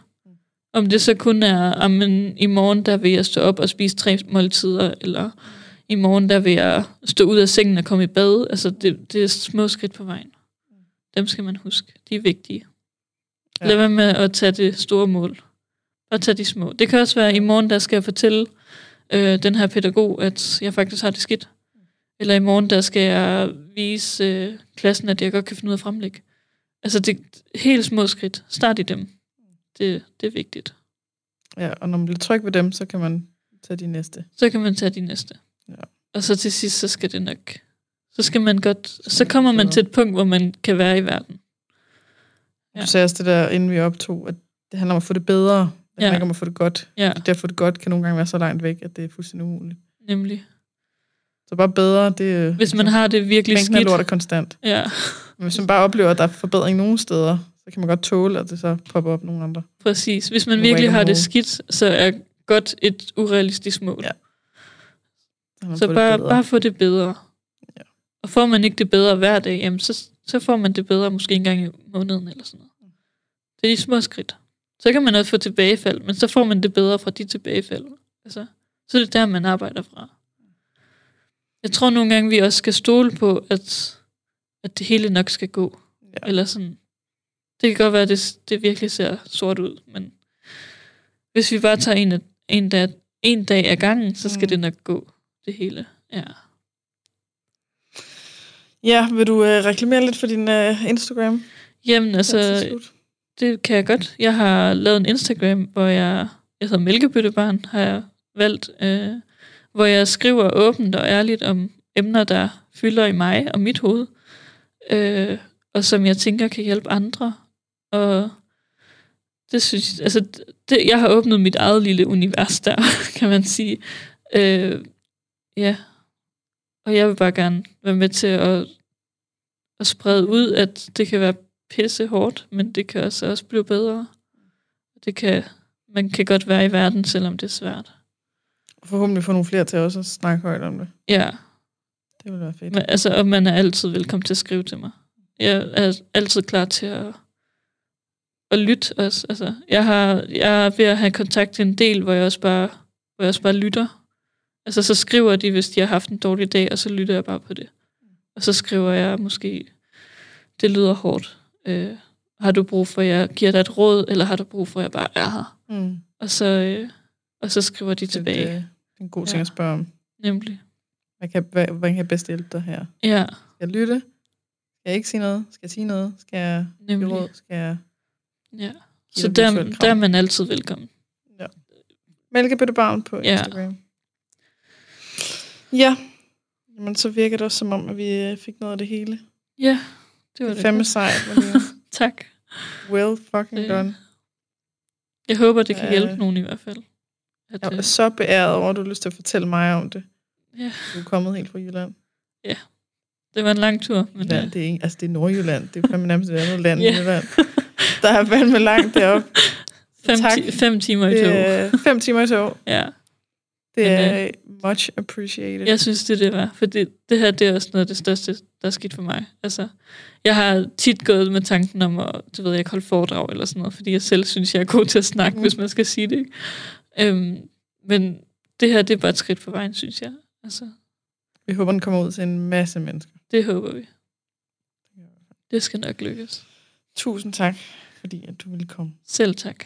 Om det så kun er, om i morgen der vil jeg stå op og spise tre måltider, eller i morgen der vil jeg stå ud af sengen og komme i bad. Altså det, det er små skridt på vejen. Dem skal man huske. De er vigtige. Ja. Lad være med at tage det store mål. Og tage de små. Det kan også være, at i morgen der skal jeg fortælle øh, den her pædagog, at jeg faktisk har det skidt. Eller i morgen der skal jeg vise øh, klassen, at jeg godt kan finde ud af at fremlægge. Altså det helt små skridt. Start i dem. Det, det er vigtigt. ja, og når man bliver tryg ved dem, så kan man tage de næste. Så kan man tage de næste. Ja. Og så til sidst, så skal det nok... Så skal man godt... Så kommer man til et punkt, hvor man kan være i verden. Ja. Du sagde også det der, inden vi optog, at det handler om at få det bedre. Handler Ja. om at få det godt. Ja, Det at få det godt kan nogle gange være så langt væk, at det er fuldstændig umuligt. nemlig. Så bare bedre, det. Hvis man har det virkelig Mængden af skidt... lort er konstant. Ja, Men hvis man bare oplever, at der er forbedring nogle steder, så kan man godt tåle, at det så popper op nogle andre. præcis. Hvis man virkelig har det skidt, så er godt et urealistisk mål. Ja. Så, man Så bare, bare få det bedre. Ja. Og får man ikke det bedre hver dag, jamen så, så får man det bedre måske en gang i måneden eller sådan noget. Det er de små skridt. Så kan man også få tilbagefald, men så får man det bedre fra de tilbagefald. Altså, så er det der, man arbejder fra. Jeg tror nogle gange, vi også skal stole på, at, at det hele nok skal gå. Ja. Eller sådan. Det kan godt være, at det, det virkelig ser sort ud, men hvis vi bare tager en, en, dag, en dag ad gangen, så skal Mm. det nok gå, det hele. Ja. Ja, vil du øh, reklamere lidt for din øh, Instagram? Jamen altså? Det kan jeg godt. Jeg har lavet en Instagram, hvor jeg, jeg hedder Mælkebøttebarn, har jeg valgt, øh, hvor jeg skriver åbent og ærligt om emner, der fylder i mig og mit hoved, øh, og som jeg tænker kan hjælpe andre. Og det synes altså, det, jeg har åbnet mit eget lille univers der, <laughs> kan man sige. Øh, ja. Og jeg vil bare gerne være med til at, at sprede ud, at det kan være pisse hårdt, men det kan også, også blive bedre. Det kan, man kan godt være i verden, selvom det er svært. Forhåbentlig få nogle flere til også at snakke højt om det. Ja, Det vil være fedt. men, altså, og man er altid velkommen til at skrive til mig. Jeg er altid klar til at, at lytte også. Altså, jeg, har, jeg er ved at have kontakt til en del, hvor jeg også bare, hvor jeg også bare lytter. Altså, så skriver de, hvis de har haft en dårlig dag, og så lytter jeg bare på det. Og så skriver jeg måske, det lyder hårdt. Øh, har du brug for, at jeg giver dig et råd, eller har du brug for, at jeg bare er her? Mm. Og så, øh, og så skriver de Det, tilbage. det, det er en god ting Ja. at spørge om. Nemlig. Hvad kan, hvad, hvordan kan jeg bedst hjælpe dig her? Ja, Skal jeg lytte? Skal jeg ikke sige noget? Skal jeg sige noget? Skal jeg give nemlig. råd? Skal jeg Ja. give Så der, der er man altid velkommen. Mælkebøttebarn på Ja. Instagram. Ja. Jamen, så virker det også som om, at vi øh, fik noget af det hele. Ja, det var Det det. godt. sejt. Tak. well fucking Øh, done. Jeg håber, det kan Ja. hjælpe nogen i hvert fald. At, Jeg er øh, så beæret over, at du har lyst til at fortælle mig om det. Ja. Du er kommet helt fra Jylland. det var en lang tur. Men, Ja, øh, det er, ikke, altså, det er Nordjylland. Det er fandme nærmest et andet land Ja. end Jylland. Der er fandme langt deroppe. fem, tak. ti, fem timer i Det tog. er fem timer i tog. Ja, Det Men, er much appreciated. jeg synes, det er det var. For det, det her det er også noget af det største, der er sket for mig. Altså, jeg har tit gået med tanken om at, du ved, jeg holde foredrag eller sådan noget, fordi jeg selv synes, jeg er god til at snakke, mm. hvis man skal sige det. Ikke? Øhm, men det her, det er bare et skridt på vejen, synes jeg. Altså, Vi håber, den kommer ud til en masse mennesker. det håber vi. Det skal nok lykkes. Tusind tak, fordi at du ville komme. Selv tak.